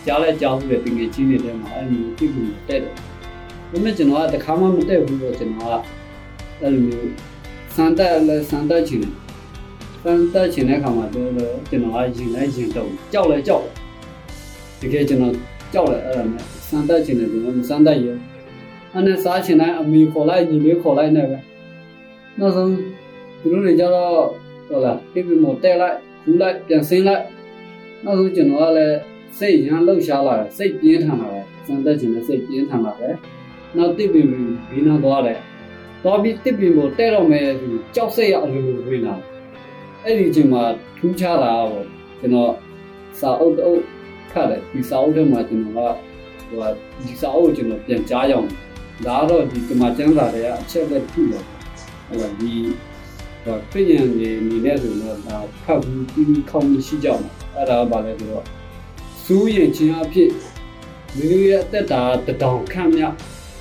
[SPEAKER 3] ကြားလဲကြားဘူးလေတင်ငယ်ချင်းတွေထဲမှာအဲ့လိုတစ်ပင်ပေါ်တဲ့တယ်ဒါပေမဲ့ကျွန်တော်ကတခါမှမတဲ့ဘူးတော့ကျွန်တော်ကအဲ့လိုမျိုးစမ်းတက်လဲစမ်းတက်ချင်တယ်စမ်းတက်ချင်တဲ့အခါမှာတော့ကျွန်တော်ကရင်လဲရင်တော့ကြောက်လဲကြောက်တယ်တကယ်ကျွန်တော်ကြောက်တယ်အဲ့ဒါနဲ့စမ်းတက်ချင်တယ်ကျွန်တော်မစမ်းတက်ရ ဘူးအဲ့နဲ့စားချင်တိုင်းအမေခေါ်လိုက်ညီလေးခေါ်လိုက်နေပဲနောက်ဆုံးသူတို့တွေကြတော့ဟုတ်လားပြပြမတဲလိုက်ခူးလိုက်ပြန်ဆင်းလိုက်နောက်ဆုံးကျွန်တော်ကလည်းစိတ်ရမ်းလှုပ်ရှားလာတယ်စိတ်ပြင်းထန်လာတယ်စမ်းသက်ခြင်းနဲ့စိတ်ပြင်းထန်လာတယ်နောက်တစ်ပင်ဘီနာသွားတယ်သွားပြီးတစ်ပင်ကိုတဲတော့မယ်သူကြောက်စိတ်ရအလိုလိုဝင်လာအဲ့ဒီအချိန်မှာထူးခြားတာပေါ့ကျွန်တော်စာအုပ်တအုပ်ခတ်တယ်ဒီစာအုပ်ထဲမှာကျွန်တော်ကဟိုဒီစာအုပ်ကိုကျွန်တော်ပြန်ကြားရအောင် ဒါတော့ဒီကမာကျမ်းစာတွေကအချက်လက်ထုတော့ဟိုဒီဟိုပြည်ရန်နေနေတဲ့ဆိုတော့ဒါဖတ်ဘူးပြီးပြီးခေါင်းရှိကြအောင်အဲ့ဒါကဘာလဲဆိုတော့စူးရင်ချင်းအဖြစ်လူတွေရဲ့အသက်တာတတောင်ခန့်မြ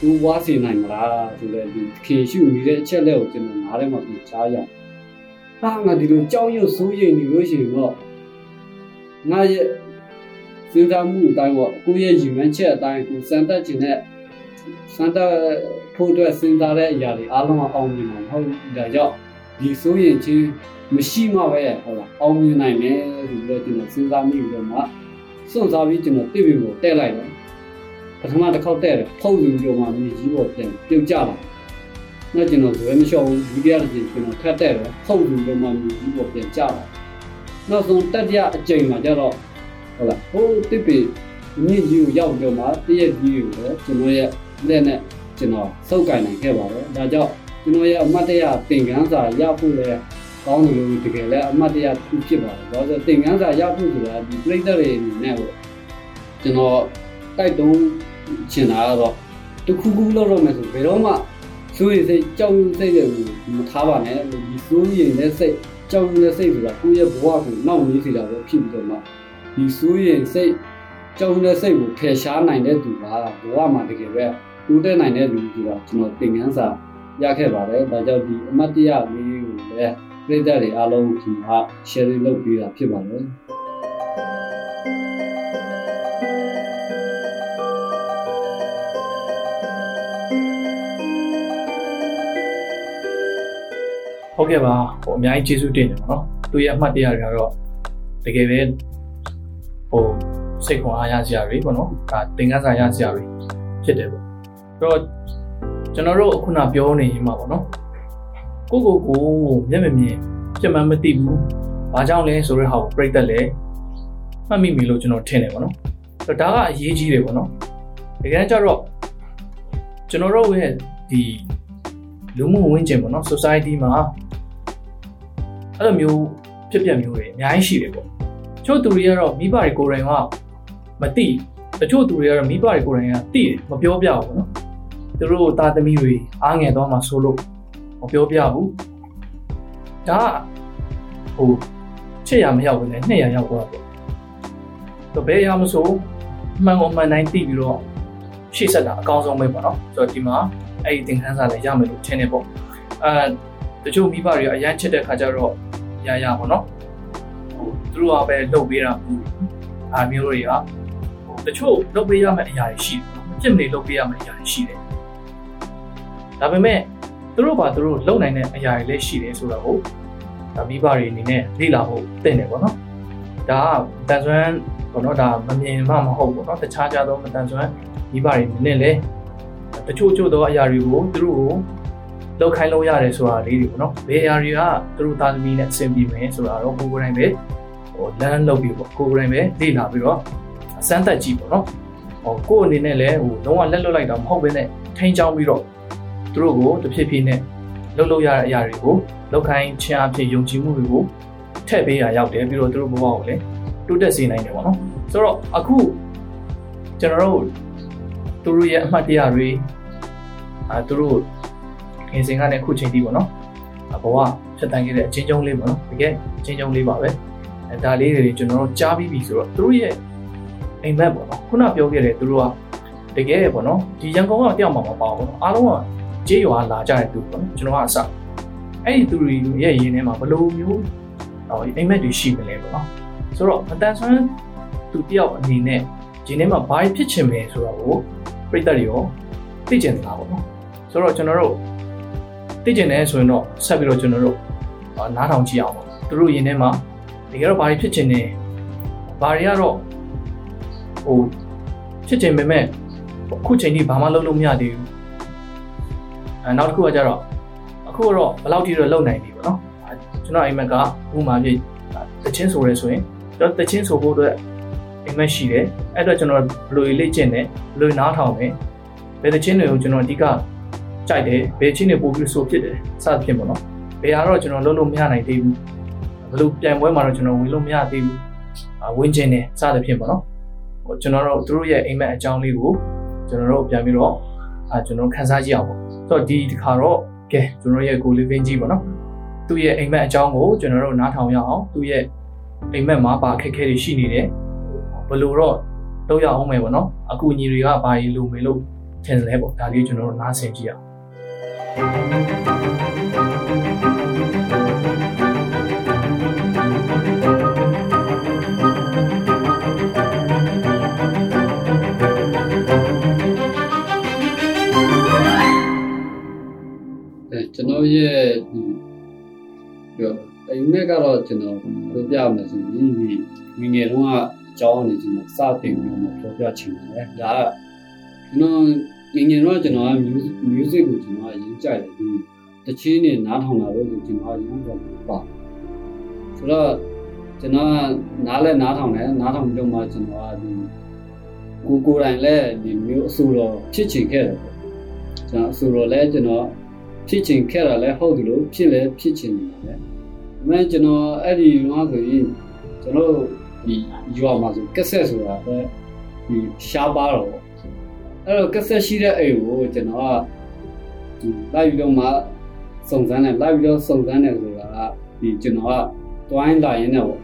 [SPEAKER 3] သူဝါစီနိုင်မလားဆိုတဲ့ဒီခင်ရှုမိတဲ့အချက်လက်ကိုကျွန်တော်နားထဲမှာပြန်ကြားရအောင်ဟာငါဒီလိုကြောက်ရွံ့စူးရင်နေလို့ရှိရင်တော့ငါရဲ့စဉ်းစားမှုအတိုင်းပေါ့ကိုယ့်ရဲ့ရည်မှန်းချက်အတိုင်းကိုစံတက်ခြင်းနဲ့ စံတက်ဖို့အတွက်စဉ်းစားတဲ့အရာတွေအားလုံးအောင်မြင်မှာမဟုတ်ဘူးဒါကြောင့်ဒီဆိုရင်ချင်းမရှိမှပဲဟုတ်လားအောင်မြင်နိုင်မယ်ဆိုပြီးတော့ကျွန်တော်စဉ်းစားမိပြီးတော့မှစွန့်စားပြီးကျွန်တော်တစ်ပြီးကိုတက်လိုက်တယ်ပထမတစ်ခေါက်တက်တယ်ဖုတ်ပြီးတော့မှမြေကြီးပေါ်ပြန်ပြုတ်ကျလာနောက်ကျွန်တော်ဇွဲမလျှော့ဘူးဒုတိယတစ်ချိန်ကျွန်တော်ထပ်တက်တယ်ဖုတ်ပြီးတော့မှမြေကြီးပေါ်ပြန်ကျလာနောက်ဆုံးတတိယအကြိမ်မှာကျတော့ဟုတ်လားဟိုတစ်ပြီးမြင့်ကြီးကိုရောက်ပြီးတော့မှတည့်ရကြီးကိုလည်းကျွန်တော်ရဲ့ လက်နဲ့ကျွန်တော်စုပ်ကင်နိုင်ခဲ့ပါတယ်ဒါကြောင့်ကျွန်တော်ရဲ့အမတ်တရသင်ခန်းစာရဖို့လဲကောင်းတယ်လို့တကယ်လဲအမတ်တရသူဖြစ်ပါတယ်။ဒါဆိုသင်ခန်းစာရဖို့ဆိုတာဒီပြိတ္တတွေအနေနဲ့ပေါ့ကျွန်တော်တိုက်တုံးချင်တာကတော့တခုခုလောက်တော့မယ်ဆိုဘယ်တော့မှစိုးရိမ်စိတ်ကြောက်ရွံ့စိတ်တွေကိုမထားပါနဲ့ဒီစိုးရိမ်တဲ့စိတ်ကြောက်ရွံ့တဲ့စိတ်ဆိုတာကိုယ့်ရဲ့ဘဝကိုနောက်နေစေတာပဲဖြစ်ပြီးတော့မှဒီစိုးရိမ်စိတ်ကြောက်ရွံ့တဲ့စိတ်ကိုဖယ်ရှားနိုင်တဲ့သူကဘဝမှာတကယ်ပဲ တိုးတက်နိုင်တဲ့လူဆိုတာကျွန်တော်သင်ခန်းစာရခဲ့ပါတယ်။ဒါကြောင့်ဒီအမတ်တရလေးကိုလည်းပြည်သက်တွေအားလုံးဒီမှာ sharing လုပ်ပေးတာဖြစ်ပါတယ်။
[SPEAKER 2] ဟုတ်ကဲ့ပါဟိုအများကြီးကျေးဇူးတင်တယ်ပေါ့နော်သူရဲ့အမှတ်တရတွေကတော့တကယ်ပဲဟိုစိတ်ခွန်အားရစရာတွေပေါ့နော်ဒါသင်ခန်းစာရစရာတွေဖြစ်တယ်ပေါ့အဲ့ တော့ကျွန်တော်တို့အခုနပြောနေရင်မှာပေါ့နော်ကိုကိုကိုမျက်မမြင်ပြတ်မှန်းမသိဘူးဘာကြောင့်လဲဆိုတဲ့ဟာကိုပြိတ်သက်လဲမှတ်မိပြီလို့ကျွန်တော်ထင်တယ်ပေါ့နော်အဲ့တော့ဒါကအရေးကြီးတယ်ပေါ့နော်တကယ်ကြတော့ကျွန်တော်တို့ရဲ့ဒီလူမှုဝန်းကျင်ပေါ့နော် society မှာအဲ့လိုမျိုးဖြစ်ပျက်မျိုးတွေအများကြီးရှိတယ်ပေါ့ချို့သူတွေကတော့မိဘတွေကိုယ်တိုင်ကမသိတချို့သူတွေကတော့မိဘတွေကိုယ်တိုင်ကသိတယ်မပြောပြဘူးပေါ့နော် သူတို့သားသမီးတွေအားငယ်တော့မှဆိုလို့မပြောပြဘူးဒါကဟိုချစ်ရမရောက်ဘူးလေနှစ်ရရောက်သွားပေါ့တော့ဘယ်ရမဆိုမှန်ကုန်မှန်တိုင်းသိပြီးတော့ရှေ့ဆက်တာအကောင်းဆုံးပဲပေါ့နော်ဆိုတော့ဒီမှာအဲ့ဒီသင်ခန်းစာလည်းရမယ်လို့ထင်နေပေါ့အဲတချို့မိဘတွေကအရန်ချစ်တဲ့ခါကျတော့ရရပါတော့ဟိုသူတို့ကပဲလုပ်ပေးတာအာမျိုးတွေကဟိုတချို့လုပ်ပေးရမယ့်အရာတွေရှိတယ်ပြစ်မနေလုပ်ပေးရမယ့်အရာတွေရှိတယ် ဒါပေမဲ့သူတို့ဘာသူတို့လုပ်နိုင်တဲ့အရာတွေလည်းရှိတယ်ဆိုတော့ဟိုဒါမိဘတွေအနေနဲ့လေ့လာဖို့တင်တယ်ပေါ့နော်ဒါကတန်ဆွမ်းပေါ့နော်ဒါမမြင်မှမဟုတ်ပေါ့နော်တခြားကြသောမတန်ဆွမ်းမိဘတွေအနေနဲ့လည်းတချို့ချို့သောအရာတွေကိုသူတို့ကိုလောက်ခိုင်းလို့ရတယ်ဆိုတာလေးတွေပေါ့နော်ဘယ်အရာတွေကသူတို့သားသမီးနဲ့အဆင်ပြေမယ်ဆိုတာတော့ကိုယ်ကိုယ်တိုင်ပဲဟိုလမ်းလုပ်ပြီးပေါ့ကိုယ်ကိုယ်တိုင်ပဲလေ့လာပြီးတော့အစမ်းသက်ကြည့်ပေါ့နော်ဟိုကိုယ့်အနေနဲ့လည်းဟိုလုံးဝလက်လွတ်လိုက်တာမဟုတ်ဘဲနဲ့ထိန်းချောင်းပြီးတော့ သူတို့ကိုတစ်ဖြည်းဖြည်းနဲ့လှုပ်လို့ရတဲ့အရာတွေကိုလောက်ခိုင်းခြင်းအဖြစ်ယုံကြည်မှုတွေကိုထည့်ပေးရရောက်တယ်ပြီးတော့သူတို့ဘဝကိုလည်းတိုးတက်စေနိုင်တယ်ပေါ့နော်ဆိုတော့အခုကျွန်တော်တို့သူတို့ရဲ့အမှတ်တရတွေအဲသူတို့ခင်စင်ကနေခုချိန်ထိပေါ့နော်ဘဝဖြတ်တန်းခဲ့တဲ့အချင်းချင်းလေးပေါ့နော်တကယ်အချင်းချင်းလေးပါပဲအဲဒါလေးတွေကျွန်တော်တို့ကြားပြီးပြီဆိုတော့သူတို့ရဲ့အိမ်မက်ပေါ့နော်ခုနပြောခဲ့တဲ့သူတို့ကတကယ်ပေါ့နော်ဒီရန်ကုန်ကတယောက်မှမပါဘူးပေါ့နော်အားလုံးက ကြေးရွာလာကြတဲ့သူပေါ့နော်ကျွန်တော်ကအစအဲ့ဒီသူတွေရဲ့ရင်းထဲမှာဘယ်လိုမျိုးဟိုအိမ်မက်တွေရှိမလဲပေါ့နော်ဆိုတော့မတန်ဆွမ်းသူတယောက်အနေနဲ့ဒီထဲမှာဘာဖြစ်ချင်လဲဆိုတော့ကိုပြိတ္တတွေရောသိကျင်တာပေါ့နော်ဆိုတော့ကျွန်တော်တို့သိကျင်တယ်ဆိုရင်တော့ဆက်ပြီးတော့ကျွန်တော်တို့နားထောင်ကြည့်အောင်ပေါ့သူတို့ရင်းထဲမှာတကယ်တော့ဘာဖြစ်ချင်နေဘာတွေကတော့ဟိုဖြစ်ချင်ပေမဲ့အခုချိန်ထိဘာမှလုပ်လို့မရသေးဘူးအဲ နောက်တစ်ခုကကြတော့အခုတော့ဘယ်လောက်ထိတော့လုပ်နိုင်ပြီပေါ့နော်ကျွန်တော်အိမ်မက်ကဥမာပြတချင်းဆိုရဲဆိုရင်ကျွန်တော်တချင်းဆိုဖို့အတွက်အိမ်မက်ရှိတယ်အဲ့တော့ကျွန်တော်ဘယ်လိုလေ့ကျင့်တယ်ဘယ်လိုနားထောင်တယ်ဘယ်တချင်းတွေကိုကျွန်တော်အဓိကကြိုက်တယ်ဘယ်ချင်းတွေပို့ပြီးဆိုဖြစ်တယ်စသဖြင့်ပေါ့နော်ဘယ်ဟာတော့ကျွန်တော်လုပ်လို့မရနိုင်သေးဘူးဘယ်လိုပြန်ပွဲမှာတော့ကျွန်တော်ဝင်လို့မရသေးဘူးဝင်ကျင်တယ်စသဖြင့်ပေါ့နော်ဟိုကျွန်တော်တို့တို့ရဲ့အိမ်မက်အကြောင်းလေးကိုကျွန်တော်တို့ပြန်ပြီးတော့အာကျွန်တော်ခန်းစားကြည့်အောင်ပေါ့ဆို တော့ဒီတစ်ခါတော့ကဲကျွန်တော်ရဲ့ go living ကြီးပေါ့နော်သူ့ရဲ့အိမ်မက်အကြောင်းကိုကျွန်တော်တို့နားထောင်ရအောင်သူ့ရဲ့အိမ်မက်မှာပါအခက်အခဲတွေရှိနေတယ်ဘယ်လိုတော့လုပ်ရအောင်မယ်ပေါ့နော်အခုညီတွေကဘာကြီးလိုမေလို့ထင်လဲပေါ့ဒါလေးကျွန်တော်တို့နားဆင်ကြည့်အောင်
[SPEAKER 3] တော်ရဲ့ဒီပြောအိမ်မက်ကတော့ကျွန်တော်ပြောပြမယ်ဆိုရင်ဒီငငယ်တုန်းကအကြောင်းအနေကျွန်တော်စတင်ပြီးတော့ပြောပြချင်တယ်ဒါကကျွန်တော်ငငယ်တုန်းကကျွန်တော်က music ကိုကျွန်တော်အရင်ကြိုက်တယ်ဒီတချင်းနဲ့နားထောင်တာလို့ဆိုကျွန်တော်အရင်တော့ပါဆိုတော့ကျွန်တော်နားလဲနားထောင်တယ်နားထောင်ပြီးတော့မှကျွန်တော်ကဒီကိုကိုယ်တိုင်လဲဒီမျိုးအဆူတော်ဖြစ်ချင်ခဲ့တယ်ကျွန်တော်အဆူတော်လဲကျွန်တော် ဖြစ်ချင်ခဲ့တာလဲဟုတ်တယ်လို့ဖြစ်လဲဖြစ်ချင်နေတာလဲဒါပေမဲ့ကျွန်တော်အဲ့ဒီတော့ဆိုရင်ကျွန်တော်ဒီယူအောင်မှာဆိုကက်ဆက်ဆိုတာပဲဒီရှားပါတော့အဲ့တော့ကက်ဆက်ရှိတဲ့အိမ်ကိုကျွန်တော်ကဒီလိုက်ပြီးတော့မှစုံစမ်းတယ်လိုက်ပြီးတော့စုံစမ်းတယ်ဆိုတာကဒီကျွန်တော်ကတွိုင်းလာရင်းနဲ့ပေါ့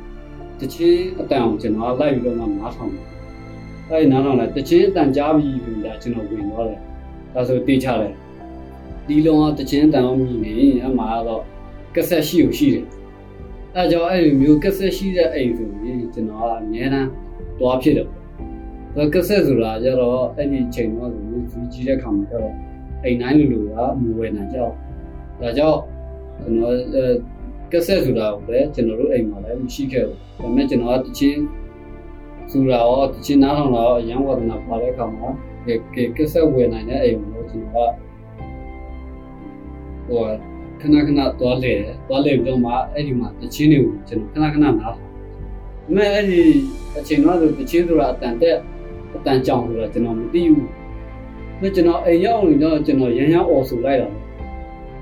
[SPEAKER 3] တချင်းအတန်ကိုကျွန်တော်ကလိုက်ပြီးတော့မှနားထောင်တယ်အဲ့ဒီနားထောင်လိုက်တချင်းအတန်ကြားပြီးပြီဒါကျွန်တော်ဝင်သွားတယ်ဒါဆိုတေးချတယ် ဒီလုံးကတချင်းတန်အောင်မြည်နေအမှားတော့ကက်ဆက်ရှိကိုရှိတယ်အဲကြောင့်အဲ့ဒီမျိုးကက်ဆက်ရှိတဲ့အိမ်ဆိုရင်ကျွန်တော်ကအများအားတွားဖြစ်တယ်ပေါ့ဒါကက်ဆက်ဆိုတာကြတော့အဲ့ဒီချိန်တော့ဆိုရင်ဇီကြီးတဲ့ခါမှာကျတော့အိမ်တိုင်းလူလူကမဝယ်နိုင်ကြအောင်ဒါကြောင့်ကျွန်တော်ကက်ဆက်ဆိုတာကိုလည်းကျွန်တော်တို့အိမ်မှာလည်းမရှိခဲ့ဘူးဒါပေမဲ့ကျွန်တော်ကတချင်းဆိုတာရောတချင်းနားထောင်တာရောအရန်ဝဒနာပါတဲ့ခါမှာကကက်ဆက်ဝယ်နိုင်တဲ့အိမ်ကိုကျွန်တော်က ဟိုခဏခဏသွားလေသွားလေပြီးတော့မှအဲ့ဒီမှာတချင်းတွေကိုကျွန်တော်ခဏခဏနားထောင်ဒါပေမဲ့အဲ့ဒီအချိန်တော့ဆိုတချင်းဆိုတာအတန်တက်အတန်ကြောင်ဆိုတာကျွန်တော်မသိဘူးဒါကျွန်တော်အိမ်ရောက်နေတော့ကျွန်တော်ရမ်းရမ်းអော်ဆိုလိုက်တာ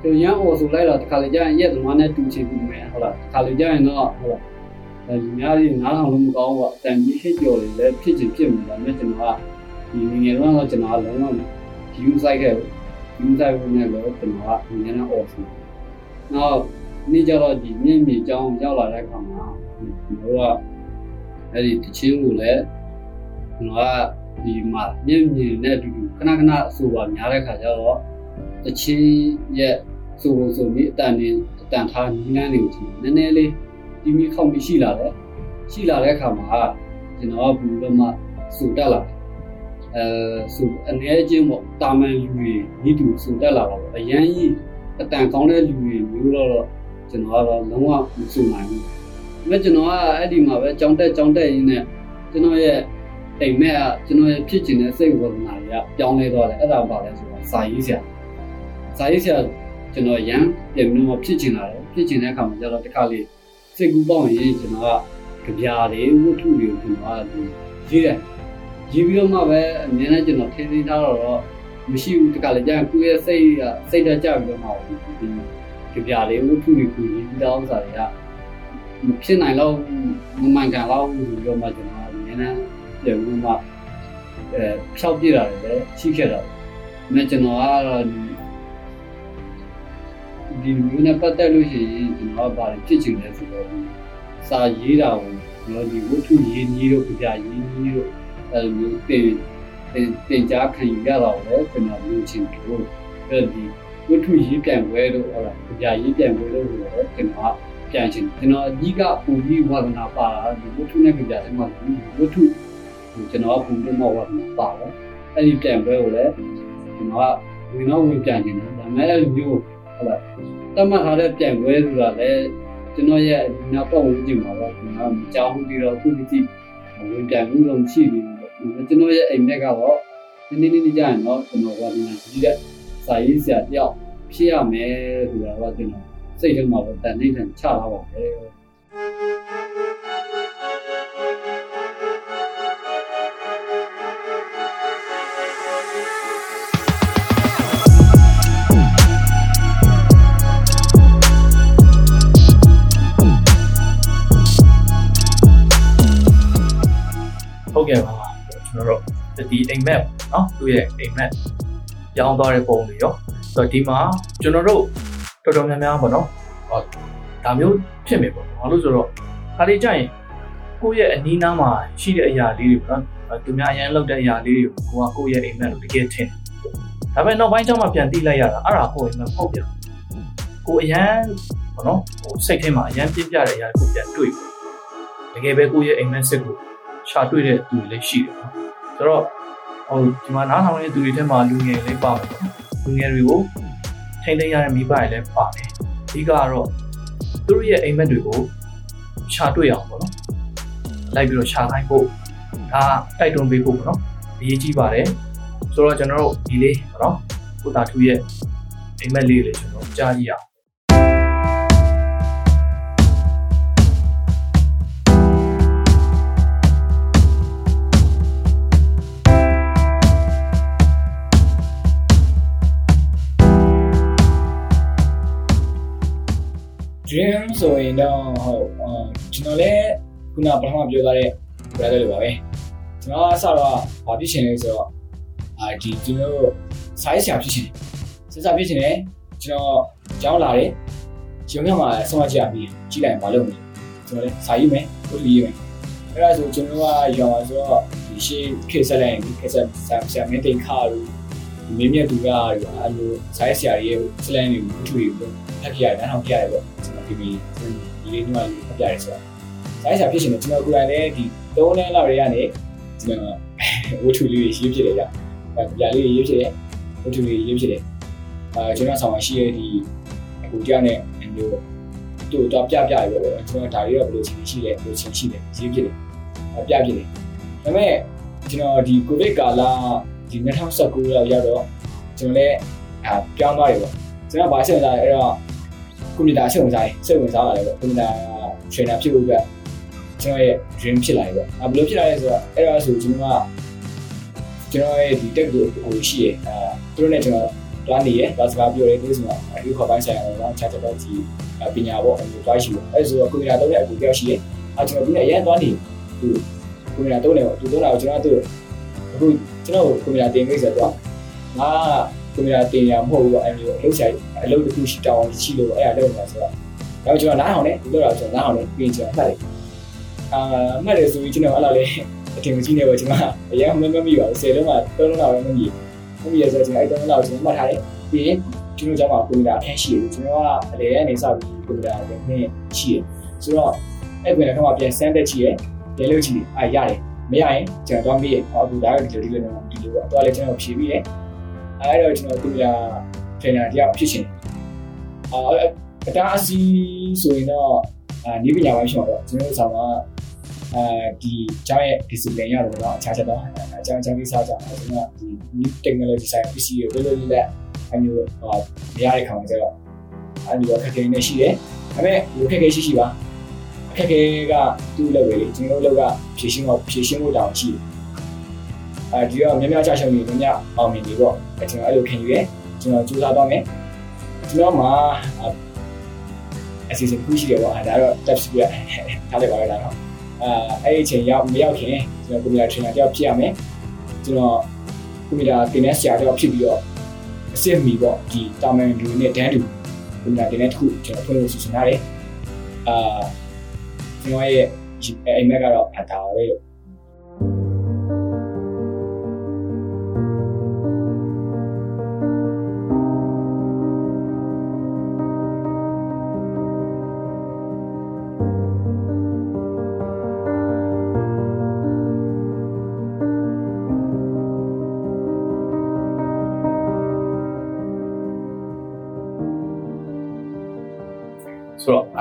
[SPEAKER 3] ကျွန်တော်ရမ်းអော်ဆိုလိုက်တာတခါလေကြာရင်ရက်သမားနဲ့တူချင်ပြီးမယ်ဟုတ်လားတခါလေကြာရင်တော့ဟုတ်လားအဲဒီများကြီးနားထောင်လို့မကောင်းဘူးအတန်ကြီးဟစ်ကြော်တွေလည်းဖြစ်ချင်ဖြစ်မှာဒါပေမဲ့ကျွန်တော်ကဒီငငယ်တော့ကျွန်တော်ကလုံးဝ view site ခဲ့ဘူး view site ဝင်နေတော့ကျွန်တော်ကငငယ်နဲ့ off နောက်နေ့ကျတော့ဒီမြင့်မြင့်ကြောင်းရောက်လာတဲ့အခါမှာကျွန်တော်ကအဲ့ဒီတချင်းကိုလည်းကျွန်တော်ကဒီမှာမြင့်မြင့်နဲ့အတူတူခဏခဏအဆိုပါများတဲ့ခါကျတော့တချင်းရဲ့ဆိုလို့ဆိုပြီးအတန်နေအတန်ထားနီးလန်းတွေကိုကျွန်တော်နည်းနည်းလေးဒီမီခေါင်ပြီးရှိလာတယ်ရှိလာတဲ့အခါမှာကျွန်တော်ကဘူးတော့မှစူတက်လာတယ် အဲစူအနေချင်းပေါ့တာမန်လူတွေဤသူစူတက်လာတော့အရန်ကြီးအတန်ကောင်းတဲ့လူတွေမျိုးတော့ကျွန်တော်ကတော့လုံးဝမစူနိုင်ဘူး။ဒါကျွန်တော်ကအဲ့ဒီမှာပဲကြောင်းတက်ကြောင်းတက်ရင်းနဲ့ကျွန်တော်ရဲ့အိမ်မက်ကကျွန်တော်ရဲ့ဖြစ်ချင်တဲ့စိတ်ဝေဒနာတွေကပြောင်းလဲသွားတယ်။အဲ့ဒါပါလဲဆိုတော့စာရေးဆရာ။စာရေးဆရာကျွန်တော်ရန်ပြန်ပြီးတော့ဖြစ်ချင်လာတယ်။ဖြစ်ချင်တဲ့အခါမှာကျတော့တစ်ခါလေးစိတ်ကူးပေါက်ရင်ကျွန်တော်ကကြပြားတွေဝတ္ထုတွေကိုကျွန်တော်ကရေးတယ်။ ရေးပြီးတော့မှပဲအများနဲ့ကျွန်တော်ထင်းထင်းထားတော့မရှိဘူးတခါလေကြာရင်ကိုယ့်ရဲ့စိတ်ကစိတ်တက်ကြပြီးတော့မှဒီကြပြလေးဝတ္ထုတွေကိုရေးပြီးတော့ဥစားတွေကမဖြစ်နိုင်တော့မမှန်ကန်တော့ဘူးဆိုတော့မှကျွန်တော်အများနဲ့ပြန်ပြီးမှအဲဖြောက်ပြတာလည်းရှိခဲ့တော့။ဒါကျွန်တော်ကတော့ဒီမျိုးနဲ့ပတ်သက်လို့ရှိရင်ကျွန်တော်ကဘာဖြစ်ချင်လဲဆိုတော့စာရေးတာကိုကျွန်တော်ဒီဝတ္ထုရေးနည်းတို့ကြပြရေးနည်းတို့ အဲလိုမျိုးတင်တင်တင်ကြားခံယူရတာကိုလည်းကျွန်တော်လုပ်ချင်တယ်အဲ့ဒီဝတ္ထုရေးပြန်ပွဲလို့ဟုတ်လားကြာရေးပြန်ပွဲလို့ဆိုတော့ကျွန်တော်ကပြန်ချင်ကျွန်တော်အကြီးကပူပြီးဝါဒနာပါတာဒီဝတ္ထုနဲ့ကြာတယ်မှာဝတ္ထုကျွန်တော်ကပူပြီးမောဝါဒနာပါတော့အဲ့ဒီပြန်ပွဲကိုလည်းကျွန်တော်ကဝင်တော့ဝင်ပြန်ချင်တယ်ဒါပေမဲ့အဲ့လိုမျိုးဟုတ်လားတတ်မှတ်ထားတဲ့ပြန်ပွဲဆိုတာလည်းကျွန်တော်ရဲ့နောက်ပတ်ဝန်းကျင်မှာတော့ကျွန်တော်မကြောက်ဘူးပြီးတော့ခုတိဝင်ပြန်မှုလုံးရှိနေတယ် ကျွန်တော်ရဲ့အိမ်မက်ကတော့နည်းနည်းလေးကြာရင်တော့ကျွန်တော်ကဒီတဲ့စာရေးဆရာတယောက်ဖြစ်ရမယ်ဆိုတာတော့ကျွန်တော်စိတ်ထဲမှာတော့တန်နေတန်ချလာပါတ
[SPEAKER 2] ဒီအိမ်မက်เนาะသူ့ရဲ့အိမ်မက်ရောင်းသွားတဲ့ပုံတွေရောဆိုတော့ဒီမှာကျွန်တော်တို့တော်တော်များများပေါ့နော်ဟောဒါမျိုးဖြစ်မယ်ပေါ့ဘာလို့ဆိုတော့ခါလေးကြရင်ကိုယ့်ရဲ့အနီးနားမှာရှိတဲ့အရာလေးတွေပေါ့နော်သူများအရန်လောက်တဲ့အရာလေးတွေကိုကိုကကိုယ့်ရဲ့အိမ်မက်လို့တကယ်ထင်တယ်ဒါပေမဲ့နောက်ပိုင်းကျမှပြန်သိလိုက်ရတာအဲ့ဒါကိုယ့်အိမ်မက်ပေါ့ဗျာကိုအရန်ပေါ့နော်ဟိုစိတ်ထဲမှာအရန်ပြပြတဲ့အရာကိုပြန်တွေ့တကယ်ပဲကိုယ့်ရဲ့အိမ်မက်စစ်ကိုရှာတွေ့တဲ့သူတွေလည်းရှိတယ်နော် ဆိုတော့ဟိုဒီမှာနားထောင်နေတဲ့သူတွေထဲမှာလူငယ်လေးပါမယ်ပေါ့လူငယ်တွေကိုထိန်းသိမ်းရတဲ့မိဘတွေလည်းပါတယ်အဓိကကတော့သူတို့ရဲ့အိမ်မက်တွေကိုရှာတွေ့အောင်ပေါ့နော်လိုက်ပြီးတော့ရှာခိုင်းဖို့ဒါတိုက်တွန်းပေးဖို့ပေါ့နော်အရေးကြီးပါတယ်ဆိုတော့ကျွန်တော်တို့ဒီလေးပေါ့နော်ကိုတာထူရဲ့အိမ်မက်လေးလေးကျွန်တော်ကြားကြည့်အောင်
[SPEAKER 4] dream ဆိုရင်တော့ဟုတ်အာကျွန်တော်လည်းခုနပထမပြောထားတဲ့ brother လိုပါပဲကျွန်တော်အစတော့ဘာဖြစ်ရှင်လဲဆိုတော့အာဒီကျွန်တော် size ဆရာဖြစ်ရှင်စစ်စားဖြစ်ရှင်တယ်ကျွန်တော်ကျောင်းလာတယ်ရုံးခန့်မှာဆုံးမကြည့်ရပြီးကြည့်လိုက်မလုပ်ဘူးကျွန်တော်လည်းစာရေးမယ်ဘုရားရေးမယ်အဲ့ဒါဆိုကျွန်တော်ကရောင်ဆိုတော့ဒီရှေ့ခေတ်ဆက်လိုက်ရင်ခေတ်ဆက်ဆရာဆရာမင်းတင်ခါလို့မင်းမြတ်သူကအဲ့လို size ဆရာရဲ့ slang တွေကိုထူတွေကို ဖတ်ပြရတယ်နားထောင်ပြရတယ်ပေါ့ကျွန်တော်ဒီဒီဒီလေးညွှန်လေးဖတ်ပြရတယ်ဆိုတော့ size ဆရာဖြစ်ရှင်တယ်ကျွန်တော်ကိုယ်တိုင်လည်းဒီ၃လလောက်တွေကနေကျွန်တော်ဝတ္ထုလေးရေးဖြစ်တယ်ကြာအဲ့ပြလေးရေးဖြစ်တယ်ဝတ္ထုလေးရေးဖြစ်တယ်အဲကျွန်တော်ဆောင်ရှိရဲ့ဒီအခုကြောက်နေမျိုးသူ့တော့ပြပြရပဲကျွန်တော်ဒါလေးတော့ဘယ်လိုချင်းရှိလဲဘယ်လိုချင်းရှိလဲရေးဖြစ်တယ်အပြဖြစ်တယ်ဒါပေမဲ့ကျွန်တော်ဒီကိုဗစ်ကာလဒီ2019ရောက်ရောက်တော့ကျွန်တော်လည်းအာပြောင်းသွားတယ်ပေါ့ကျွန်တော်ဗာဆက်လာအဲ့တော့ ကွန်ပျူတာဆက်ဝင်စားတယ်ဆက်ဝင်စားလာတယ်ပေါ့ကွန်ပျူတာ trainer ဖြစ်ဖို့အတွက်ကျွန်တော်ရဲ့ dream ဖြစ်လာတယ်ပေါ့အဲဘယ်လိုဖြစ်လာလဲဆိုတော့အဲ့ဒါဆိုကျွန်တော်ကကျွန်တော်ရဲ့ဒီ tech ကိုဟိုရှိရဲ့အဲသူတို့နဲ့ကျွန်တော်တွားနေရဲ့ဒါစကားပြောရဲသူဆိုတော့ဒီခေါ်ပိုင်းဆိုင်ရာတော့ချက်ချက်တော့ဒီပညာပေါ့အဲတွားရှိပေါ့အဲဆိုတော့ကွန်ပျူတာသုံးတဲ့အကူတယောက်ရှိရဲ့အဲကျွန်တော်ဒီနေ့အရင်တွားနေသူကွန်ပျူတာသုံးတယ်ပေါ့သူသုံးတာကိုကျွန်တော်သူအခုကျွန်တော်ကွန်ပျူတာတင်ခဲ့ဆိုတော့ငါကွန်ပျူတာတင်ရမဟုတ်ဘူးပေါ့အဲမျိုးအလုပ်ဆိုင် အလုပ်တစ်ခုရှိတောင်းရှိလို့အဲ့ဒါလုပ်နေတာဆိုတော့တော့ကျွန်တော်နားအောင်နဲ့ဒီလိုတော့ကျွန်တော်နားအောင်နဲ့ပြင်ကျွန်တော်မှတ်တယ်အာမှတ်တယ်ဆိုပြီးကျွန်တော်အဲ့လိုလေအထင်ကြီးနေပဲကျွန်တော်အရင်မမမိပါဘူး10လုံးမှာ3လုံးလောက်ပဲမမိဘူးမမိရဆိုကျွန်တော်အဲ့3လုံးလောက်ကျွန်တော်မှတ်ထားတယ်ပြီးရင်ကျွန်တော်ကြောင့်ကွန်ပျူတာအခန်းရှိတယ်ကျွန်တော်ကအလေကနေစပြီးကွန်ပျူတာအခန်းရှိတယ်ဆိုတော့အဲ့ကွန်ပျူတာကပြန်ဆန်းတက်ကြည့်ရပြန်လုပ်ကြည့်အာရတယ်မရရင်ကျွန်တော်တော့မေးရဟောဘူးဒါကဒီလိုဒီလိုဒီလိုတော့တော့လည်းကျွန်တော်ဖြေပြီးတယ်အဲ့တော့ကျွန်တော်ကွန်ပျူတာ trainer တယောက်ဖြစ်ရှင်အာအတားအစီးဆိုရင်တော့အာနည်းပညာပိုင်းရှိမှာပေါ့ကျွန်တော်တို့ဆောင်ကအဲဒီကျောင်းရဲ့ discipline ရတယ်တော့အခြားချက်တော့အကြောင်းအကြောင်းကိစ္စကြောင့်ကျွန်တော်ဒီ new technology side PC ကိုလွယ်လွယ်လက်အမျိုးဟောမရတဲ့ခါမှာကျတော့အဲ့ဒီတော့ခက်ခဲနေရှိတယ်ဒါပေမဲ့လူခက်ခဲရှိရှိပါအခက်ခဲကသူ့လောက်ပဲလေကျွန်တော်တို့လောက်ကဖြည့်ရှင်းတော့ဖြည့်ရှင်းဖို့တောင်းရှိတယ်အဲဒီတော့များများချရှုံနေများများအောင်မြင်နေတော့ကျွန်တော်အဲ့လိုခင်ယူရဲ ကျွန်တော်ကြိုးစားတော့မယ်ကျွန်တော်မှာအစီအစဉ်ခုရှိတယ်ပေါ့အဲဒါတော့ tips ပြထားလိုက်ပါတော့တော့အဲအဲ့ဒီအချိန်ရောက်မရောက်ခင်ကျွန်တော်ကွန်ပျူတာ trainer တယောက်ဖြစ်ရမယ်ကျွန်တော်ကွန်ပျူတာတင်တဲ့ဆရာတယောက်ဖြစ်ပြီးတော့အစစ်မီပေါ့ဒီတာမန်လူနဲ့တန်းတူကွန်ပျူတာတင်တဲ့တစ်ခုကျွန်တော်ဖွင့်လို့စီစဉ်ရတယ်အာကျွန်တော်ရဲ့အိမ်မက်ကတော့အတားပဲလို့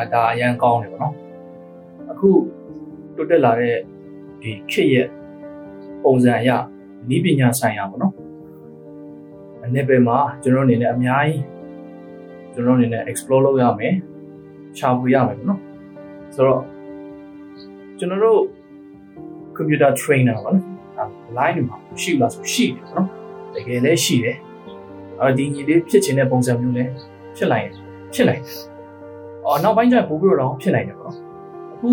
[SPEAKER 2] အဒါအရန်ကောင်းတယ်ပေါ့နော်အခုတိုးတက်လာတဲ့ဒီခေတ်ရဲ့ပုံစံအရဤပညာဆိုင်ရာပေါ့နော်အနေပဲမှာကျွန်တော်အနေနဲ့အများကြီးကျွန်တော်အနေနဲ့ explore လုပ်ရမယ်ရှာဖွေရမယ်ပေါ့နော်ဆိုတော့ကျွန်တော်တို့ computer trainer ပေါ့နော်အဲ line မှာရှိလားဆိုရှိတယ်ပေါ့နော်တကယ်လည်းရှိတယ်အဲဒီညီလေးဖြစ်ချင်တဲ့ပုံစံမျိုးလည်းဖြစ်လိုက်ရင်ဖြစ်လိုက်တယ် အော်နောက်ပိုင်းကျရင်ပို့ပြီးတော့ဖြစ်နိုင်တယ်ပေါ့နော်အခု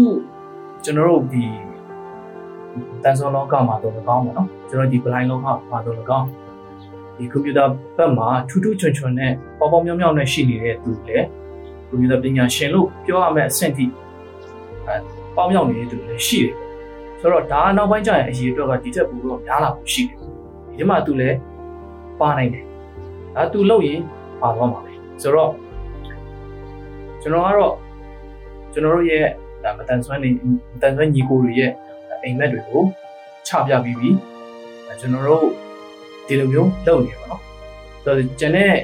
[SPEAKER 2] ကျွန်တော်တို့ဒီတန်ဆောလောကမှာတော့၎င်းပေါ့နော်ကျွန်တော်ဒီ blind လောကမှာတော့၎င်းဒီ computer ဘက်မှာထူးထူးချွန်ချွန်နဲ့ပေါ်ပေါ်မြောက်မြောက်နဲ့ရှိနေတဲ့သူတွေကွန်ပျူတာပညာရှင်လို့ပြောရမယ့်အဆင့်ထိအဲပေါင်းမြောက်နေတဲ့သူတွေလည်းရှိတယ်ဆိုတော့ဒါနောက်ပိုင်းကျရင်အရေးအတွက်ကဒီထက်ပိုတော့များလာဖို့ရှိတယ်ဒီမှာသူလည်းပါနိုင်တယ်ဒါသူလုပ်ရင်ပါသွားမှာပဲဆိုတော့ ကျွန်တော်ကတော့ကျွန်တော်တို့ရဲ့ဒါမတန်ဆွမ်းနေမတန်ဆွမ်းညီကိုတွေရဲ့အိမ်မက်တွေကိုချပြပြီးပြီကျွန်တော်တို့ဒီလိုမျိုးလုပ်နေပါတော့ဆိုတော့ကျန်တဲ့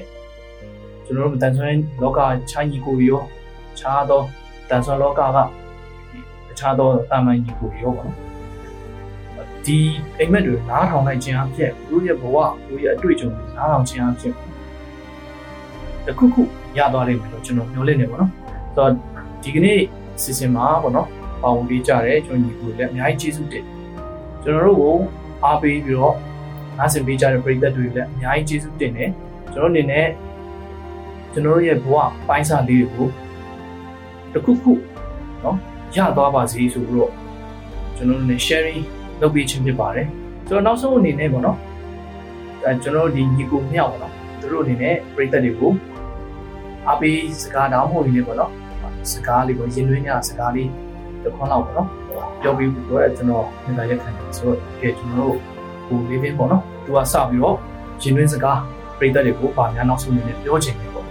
[SPEAKER 2] ကျွန်တော်တို့မတန်ဆွမ်းလောကခြားညီကိုတွေရောခြားသောတန်ဆွမ်းလောကကတခြားသောတာမန်ညီကိုတွေရောပေါ့နော်ဒီအိမ်မက်တွေနားထောင်လိုက်ခြင်းအဖြစ်သူရဲ့ဘဝသူရဲ့အတွေ့အကြုံတွေနားထောင်ခြင်းအဖြစ်တခုခု ရသွားလိမ့်မယ်လို့ကျွန်တော်မျှော်လင့်နေပါတော့။ဆိုတော့ဒီကနေ့စီစဉ်မှာပေါ့နော်ပါဝင်ပေးကြတဲ့ကျွန်တော်ညီကိုလည်းအများကြီးကျေးဇူးတင်။ကျွန်တော်တို့ကိုအားပေးပြီးတော့နားဆင်ပေးကြတဲ့ပရိသတ်တွေလည်းအများကြီးကျေးဇူးတင်တယ်။ကျွန်တော်အနေနဲ့ကျွန်တော်ရဲ့ဘဝပိုင်းစားလေးတွေကိုတခုခုနော်ရသွားပါစေဆိုပြီးတော့ကျွန်တော်လည်း sharing လုပ်ပေးခြင်းဖြစ်ပါတယ်။ဆိုတော့နောက်ဆုံးအနေနဲ့ပေါ့နော်အဲကျွန်တော်ဒီညီကိုမြောက်ပေါ့နော်သူတို့အနေနဲ့ပရိသတ်တွေကို အားပေးစကားတောင်းဖို့နေနေပေါ့နော်စကားလေးပေါ့ရင်သွင်းရစကားလေးတစ်ခွန်းလောက်ပေါ့နော်ပြောပြီးတော့ကျွန်တော်မြင်လာရက်ခံတယ်ဆိုတော့ကဲကျွန်တော်တို့ဟိုလေးလေးပေါ့နော်သူကစပြီးတော့ရင်သွင်းစကားပရိသတ်တွေကိုပါများနောက်ဆုံးအနေနဲ့ပြောချင်တယ်ပေါ့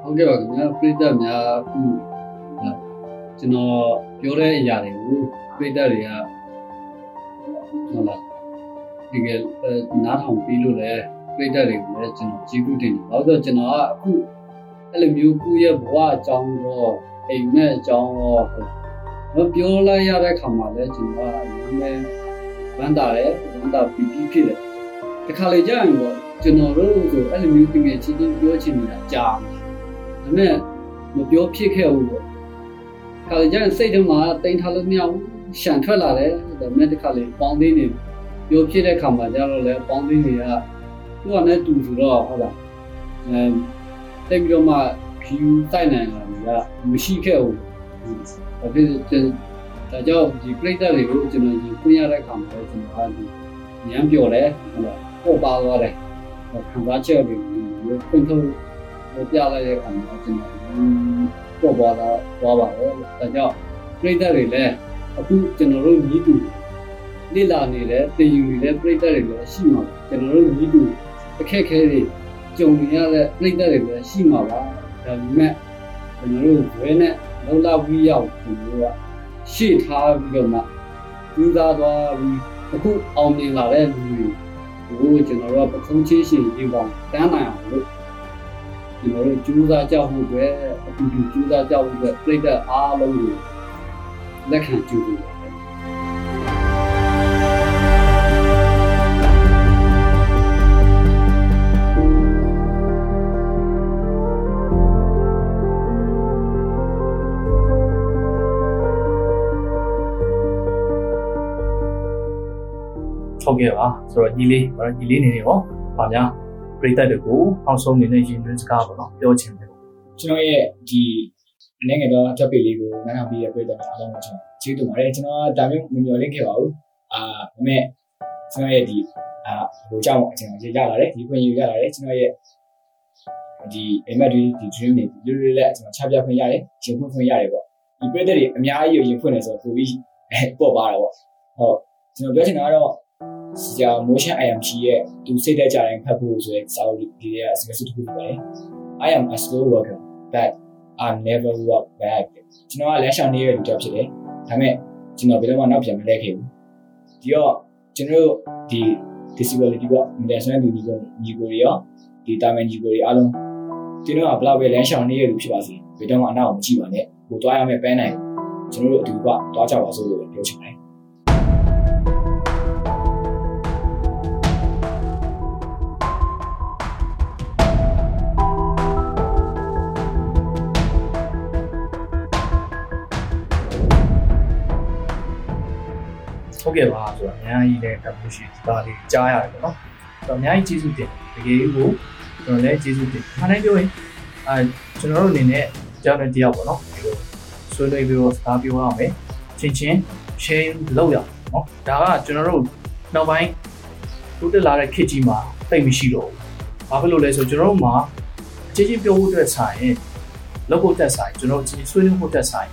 [SPEAKER 3] ဟုတ်ကဲ့ပါခင်ဗျာပြည်သက်များအခု ကျွန်တော်ပြောတဲ့အရာတွေကိုပြည်သက်တွေကဟုတ်လားဒီကနားထောင်ပြီးလို့လည်းပြည်သက်တွေကိုလည်းကျွန်တော်ကြည့်ခုတင်တယ်။ဘာလို့ဆိုတော့ကျွန်တော်ကအခုအဲ့လိုမျိုးကိုယ့်ရဲ့ဘဝအကြောင်းရောအိမ်မက်အကြောင်းရောမပြောလိုက်ရတဲ့ခါမှာလည်းကျွန်တော်ကနာမည်ဝမ်းတာတယ်ဝမ်းတာပြီးပြီးဖြစ်တယ်။ဒီခါလေကြာရင်ပေါ့ကျွန်တော်တို့ဆိုအဲ့လိုမျိုးတကယ်ချင်းချင်းပြောချင်နေတာကြားတယ်ဒါပေမဲ့မပြောဖြစ်ခဲ့ဘူးပေါ့ ခါကြရင်စိတ်ထဲမှာတင်ထားလို့မရဘူးရှန်ထွက်လာတယ်ဒါပေမဲ့ဒီခါလေးပေါင်းသေးနေပြောဖြစ်တဲ့ခါမှာကျတော့လေပေါင်းသေးနေကသူကလည်းတူဆိုတော့ဟုတ်လားအဲတိတ်ပြီးတော့မှ view တိုက်နိုင်လာတာမရှိခဲ့ဘူးဒါဖြစ်ဒါကြောင့်ဒီ plate တွေကိုကျွန်တော်ကြီးခွင့်ရတဲ့ခါမှာလည်းကျွန်တော်ကဒီညံပြော်တယ်ဟုတ်လားပို့ပါသွားတယ်ခံစားချက်တွေခွင့်ထုတ်ဟိုပြလိုက်တဲ့အခါမှာကျွန်တော် ပေါ်သွားတာသွားပါတယ်။ဒါကြောင့်ပြည်သက်တွေလည်းအခုကျွန်တော်တို့ညီးတူလိလာနေတဲ့တင်ယူနေတဲ့ပြည်သက်တွေလည်းရှိမှာကျွန်တော်တို့ညီးတူအခက်ခဲတွေကြုံနေရတဲ့ပြည်သက်တွေလည်းရှိမှာပါ။ဒါပေမဲ့ကျွန်တော်တို့ဝဲနဲ့လောက်လောက်ပြီးရောက်ကျွန်တော်တို့ကရှေ့ထားပြီးတော့မှယူသားသွားပြီးအခုအောင်မြင်လာတဲ့လူတွေကိုကျွန်တော်တို့ကပခုံးချင်းရှင်ဒီပေါင်းတန်းနိုင်အောင်လို့ ကျွန်တော်တို့ကြိုးစားကြဖို့အတွက်အတူတူကြိုးစားကြဖို့အတွက်ပြိတ္တအားလုံးကိုလက်ခံကြိုးစားပါတယ်
[SPEAKER 2] ဟုတ်ကဲ့ပါဆိုတော့ညီလေးဘာလို့ညီလေးနေနေရောဗာများ ပရိသတ်တွေကိုအောက်ဆုံးနေနဲ့ရင်သွင်းစကားပေါ့နော်ပြောချင်တယ်
[SPEAKER 4] ကျွန်တော်ရဲ့ဒီအနေငယ်တော့ topic လေးကိုနားထောင်ပြီးရပြည်တယ်အားလုံးကိုကျွန်တော်ကျေးဇူးတင်ပါတယ်ကျွန်တော်ဒါမျိုးမမျှော်လင့်ခဲ့ပါဘူးအာဒါပေမဲ့ကျွန်တော်ရဲ့ဒီအာဟိုကြောင့်အချိန်ကြီးရလာတယ်ဒီခွင့်ယူရလာတယ်ကျွန်တော်ရဲ့ဒီအိမ်မက်တွေဒီ dream တွေလွတ်လွတ်လပ်ကျွန်တော်ချပြခွင့်ရတယ်ရင်ဖွင့်ခွင့်ရတယ်ပေါ့ဒီပြည်သက်တွေအများကြီးရင်ဖွင့်နေဆိုတော့ပိုပြီးပေါ့ပါတော့ပေါ့ဟုတ်ကျွန်တော်ပြောချင်တာကတော့ ဆရာ motion IMG ရဲ့သူစိတ်သက်ကြတဲ့ဖတ်ဖို့ဆိုတဲ့စာအုပ်ဒီရဲ့စကားစုတစ်ခုဖြစ်ပါတယ် I am a slow worker but I never walk back ကျွန်တော်ကလက်ရှောင်နေတဲ့လူတစ်ယောက်ဖြစ်တယ်ဒါပေမဲ့ကျွန်တော်ဘယ်တော့မှနောက်ပြန်မလဲခဲ့ဘူးဒီတော့ကျွန်တော်တို့ဒီ disability က international လူကြီးကိုညီကိုတွေရောဒီတာမန်ညီကိုတွေအားလုံးကျွန်တော်ကဘလောက်ပဲလမ်းရှောင်နေရလို့ဖြစ်ပါစေဘယ်တော့မှအနောက်ကိုမကြည့်ပါနဲ့ကိုသွားရမယ့်ပန်းနိုင်ကျွန်တော်တို့အတူကသွားကြပါစို့လို့ပြောချင်ပါတယ်
[SPEAKER 2] ဟုတ်ကဲ့ပါဆိုတော့အများကြီးလည်းတမှုရှိဒါလေးကြားရတယ်ပေါ့နော်အဲ့တော့အများကြီးကျေးဇူးတင်တကယ်ကိုကျွန်တော်လည်းကျေးဇူးတင်ခါတိုင်းပြောရင်အဲကျွန်တော်တို့အနေနဲ့ကြောင်းတဲ့တယောက်ပေါ့နော်ဒီလိုဆွေးနွေးပြီးတော့စကားပြောရမယ်ချင်းချင်း share လုပ်ရအောင်နော်ဒါကကျွန်တော်တို့နောက်ပိုင်းတိုးတက်လာတဲ့ခေတ်ကြီးမှာတိတ်မရှိတော့ဘူးဘာဖြစ်လို့လဲဆိုကျွန်တော်တို့မှာအချင်းချင်းပြောဖို့အတွက်ဆိုင်လုပ်ဖို့တက်ဆိုင်ကျွန်တော်ချင်းဆွေးနွေးဖို့တက်ဆိုင်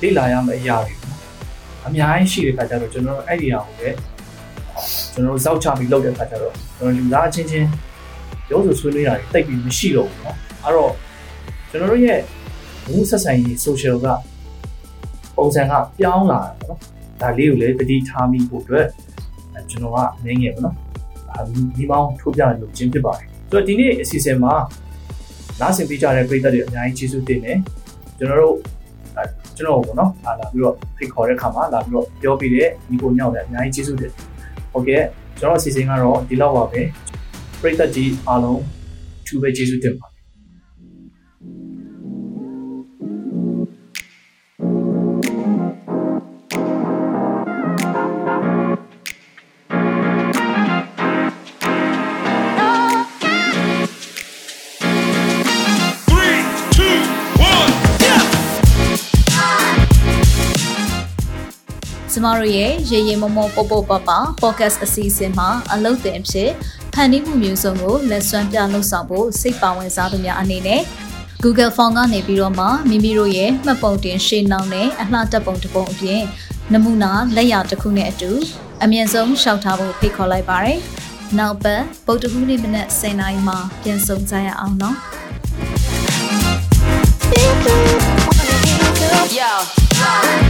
[SPEAKER 2] လေ့လာရမယ့်အရာတွေ အများကြီးရှိတဲ့ခါကျတော့ကျွန်တော်တို့အဲ့ဒီဟာကိုလည်းကျွန်တော်တို့စောက်ချပြီးလုပ်တဲ့ခါကျတော့ကျွန်တော်လူသားအချင်းချင်းရုပ်ဆိုဆွေးနွေးတာတွေတိတ်ပြီးမရှိတော့ဘူးเนาะအဲ့တော့ကျွန်တော်တို့ရဲ့ဘုဆက်ဆိုင်ရေး social ကပုံစံကပြောင်းလာတာပေါ့နော်ဒါလေးကိုလည်းတတိထားမိဖို့အတွက်အဲကျွန်တော်ကနေငယ်ပေါ့နော်အာဒီမောင်းထိုးပြလို့ခြင်းဖြစ်ပါတယ်ဆိုတော့ဒီနေ့အစီအစဉ်မှာနားဆင်ပေးကြတဲ့ပရိသတ်တွေအများကြီးကျေးဇူးတင်တယ်ကျွန်တော်တို့ ကျွန်တော်ပေါ့နော်လာလာပြီးတော့ဖိတ်ခေါ်တဲ့ခါမှာလာပြီးတော့ပြောပြတဲ့ညီကိုညောက်လည်းအများကြီးကျေးဇူးတင်ဟုတ်ကဲ့ကျွန်တော်အစီအစဉ်ကတော့ဒီလောက်ပါပဲပရိသတ်ကြီးအားလုံးသူပဲကျေးဇူးတင်ပါ
[SPEAKER 5] မတို့ရဲ့ရေရေမမောပေါပေါပပ podcast အစီအစဉ်မှာအလုပ်တင်ဖြစ်ဖန်တီးမှုမျိုးစုံကိုလက်စွမ်းပြလှုပ်ဆောင်ဖို့စိတ်ပါဝင်စားသူများအနေနဲ့ Google Form ကနေပြီးတော့မှမိမိတို့ရဲ့မှတ်ပုံတင်ရှင်းနှောင်းနဲ့အလှတက်ပုံတစ်ပုံအပြင်နမူနာလက်ရာတစ်ခုနဲ့အတူအမြင့်ဆုံးရှောက်ထားဖို့ဖိတ်ခေါ်လိုက်ပါတယ်။နောက်ပတ်ပုတ်တကူးနေ့မနက်10:00နာရီမှာပြန်ဆောင်ကြရအောင်နော်။
[SPEAKER 6] Yo.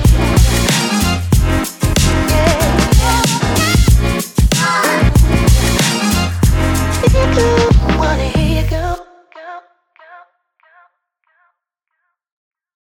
[SPEAKER 6] Here you wanna hear you go.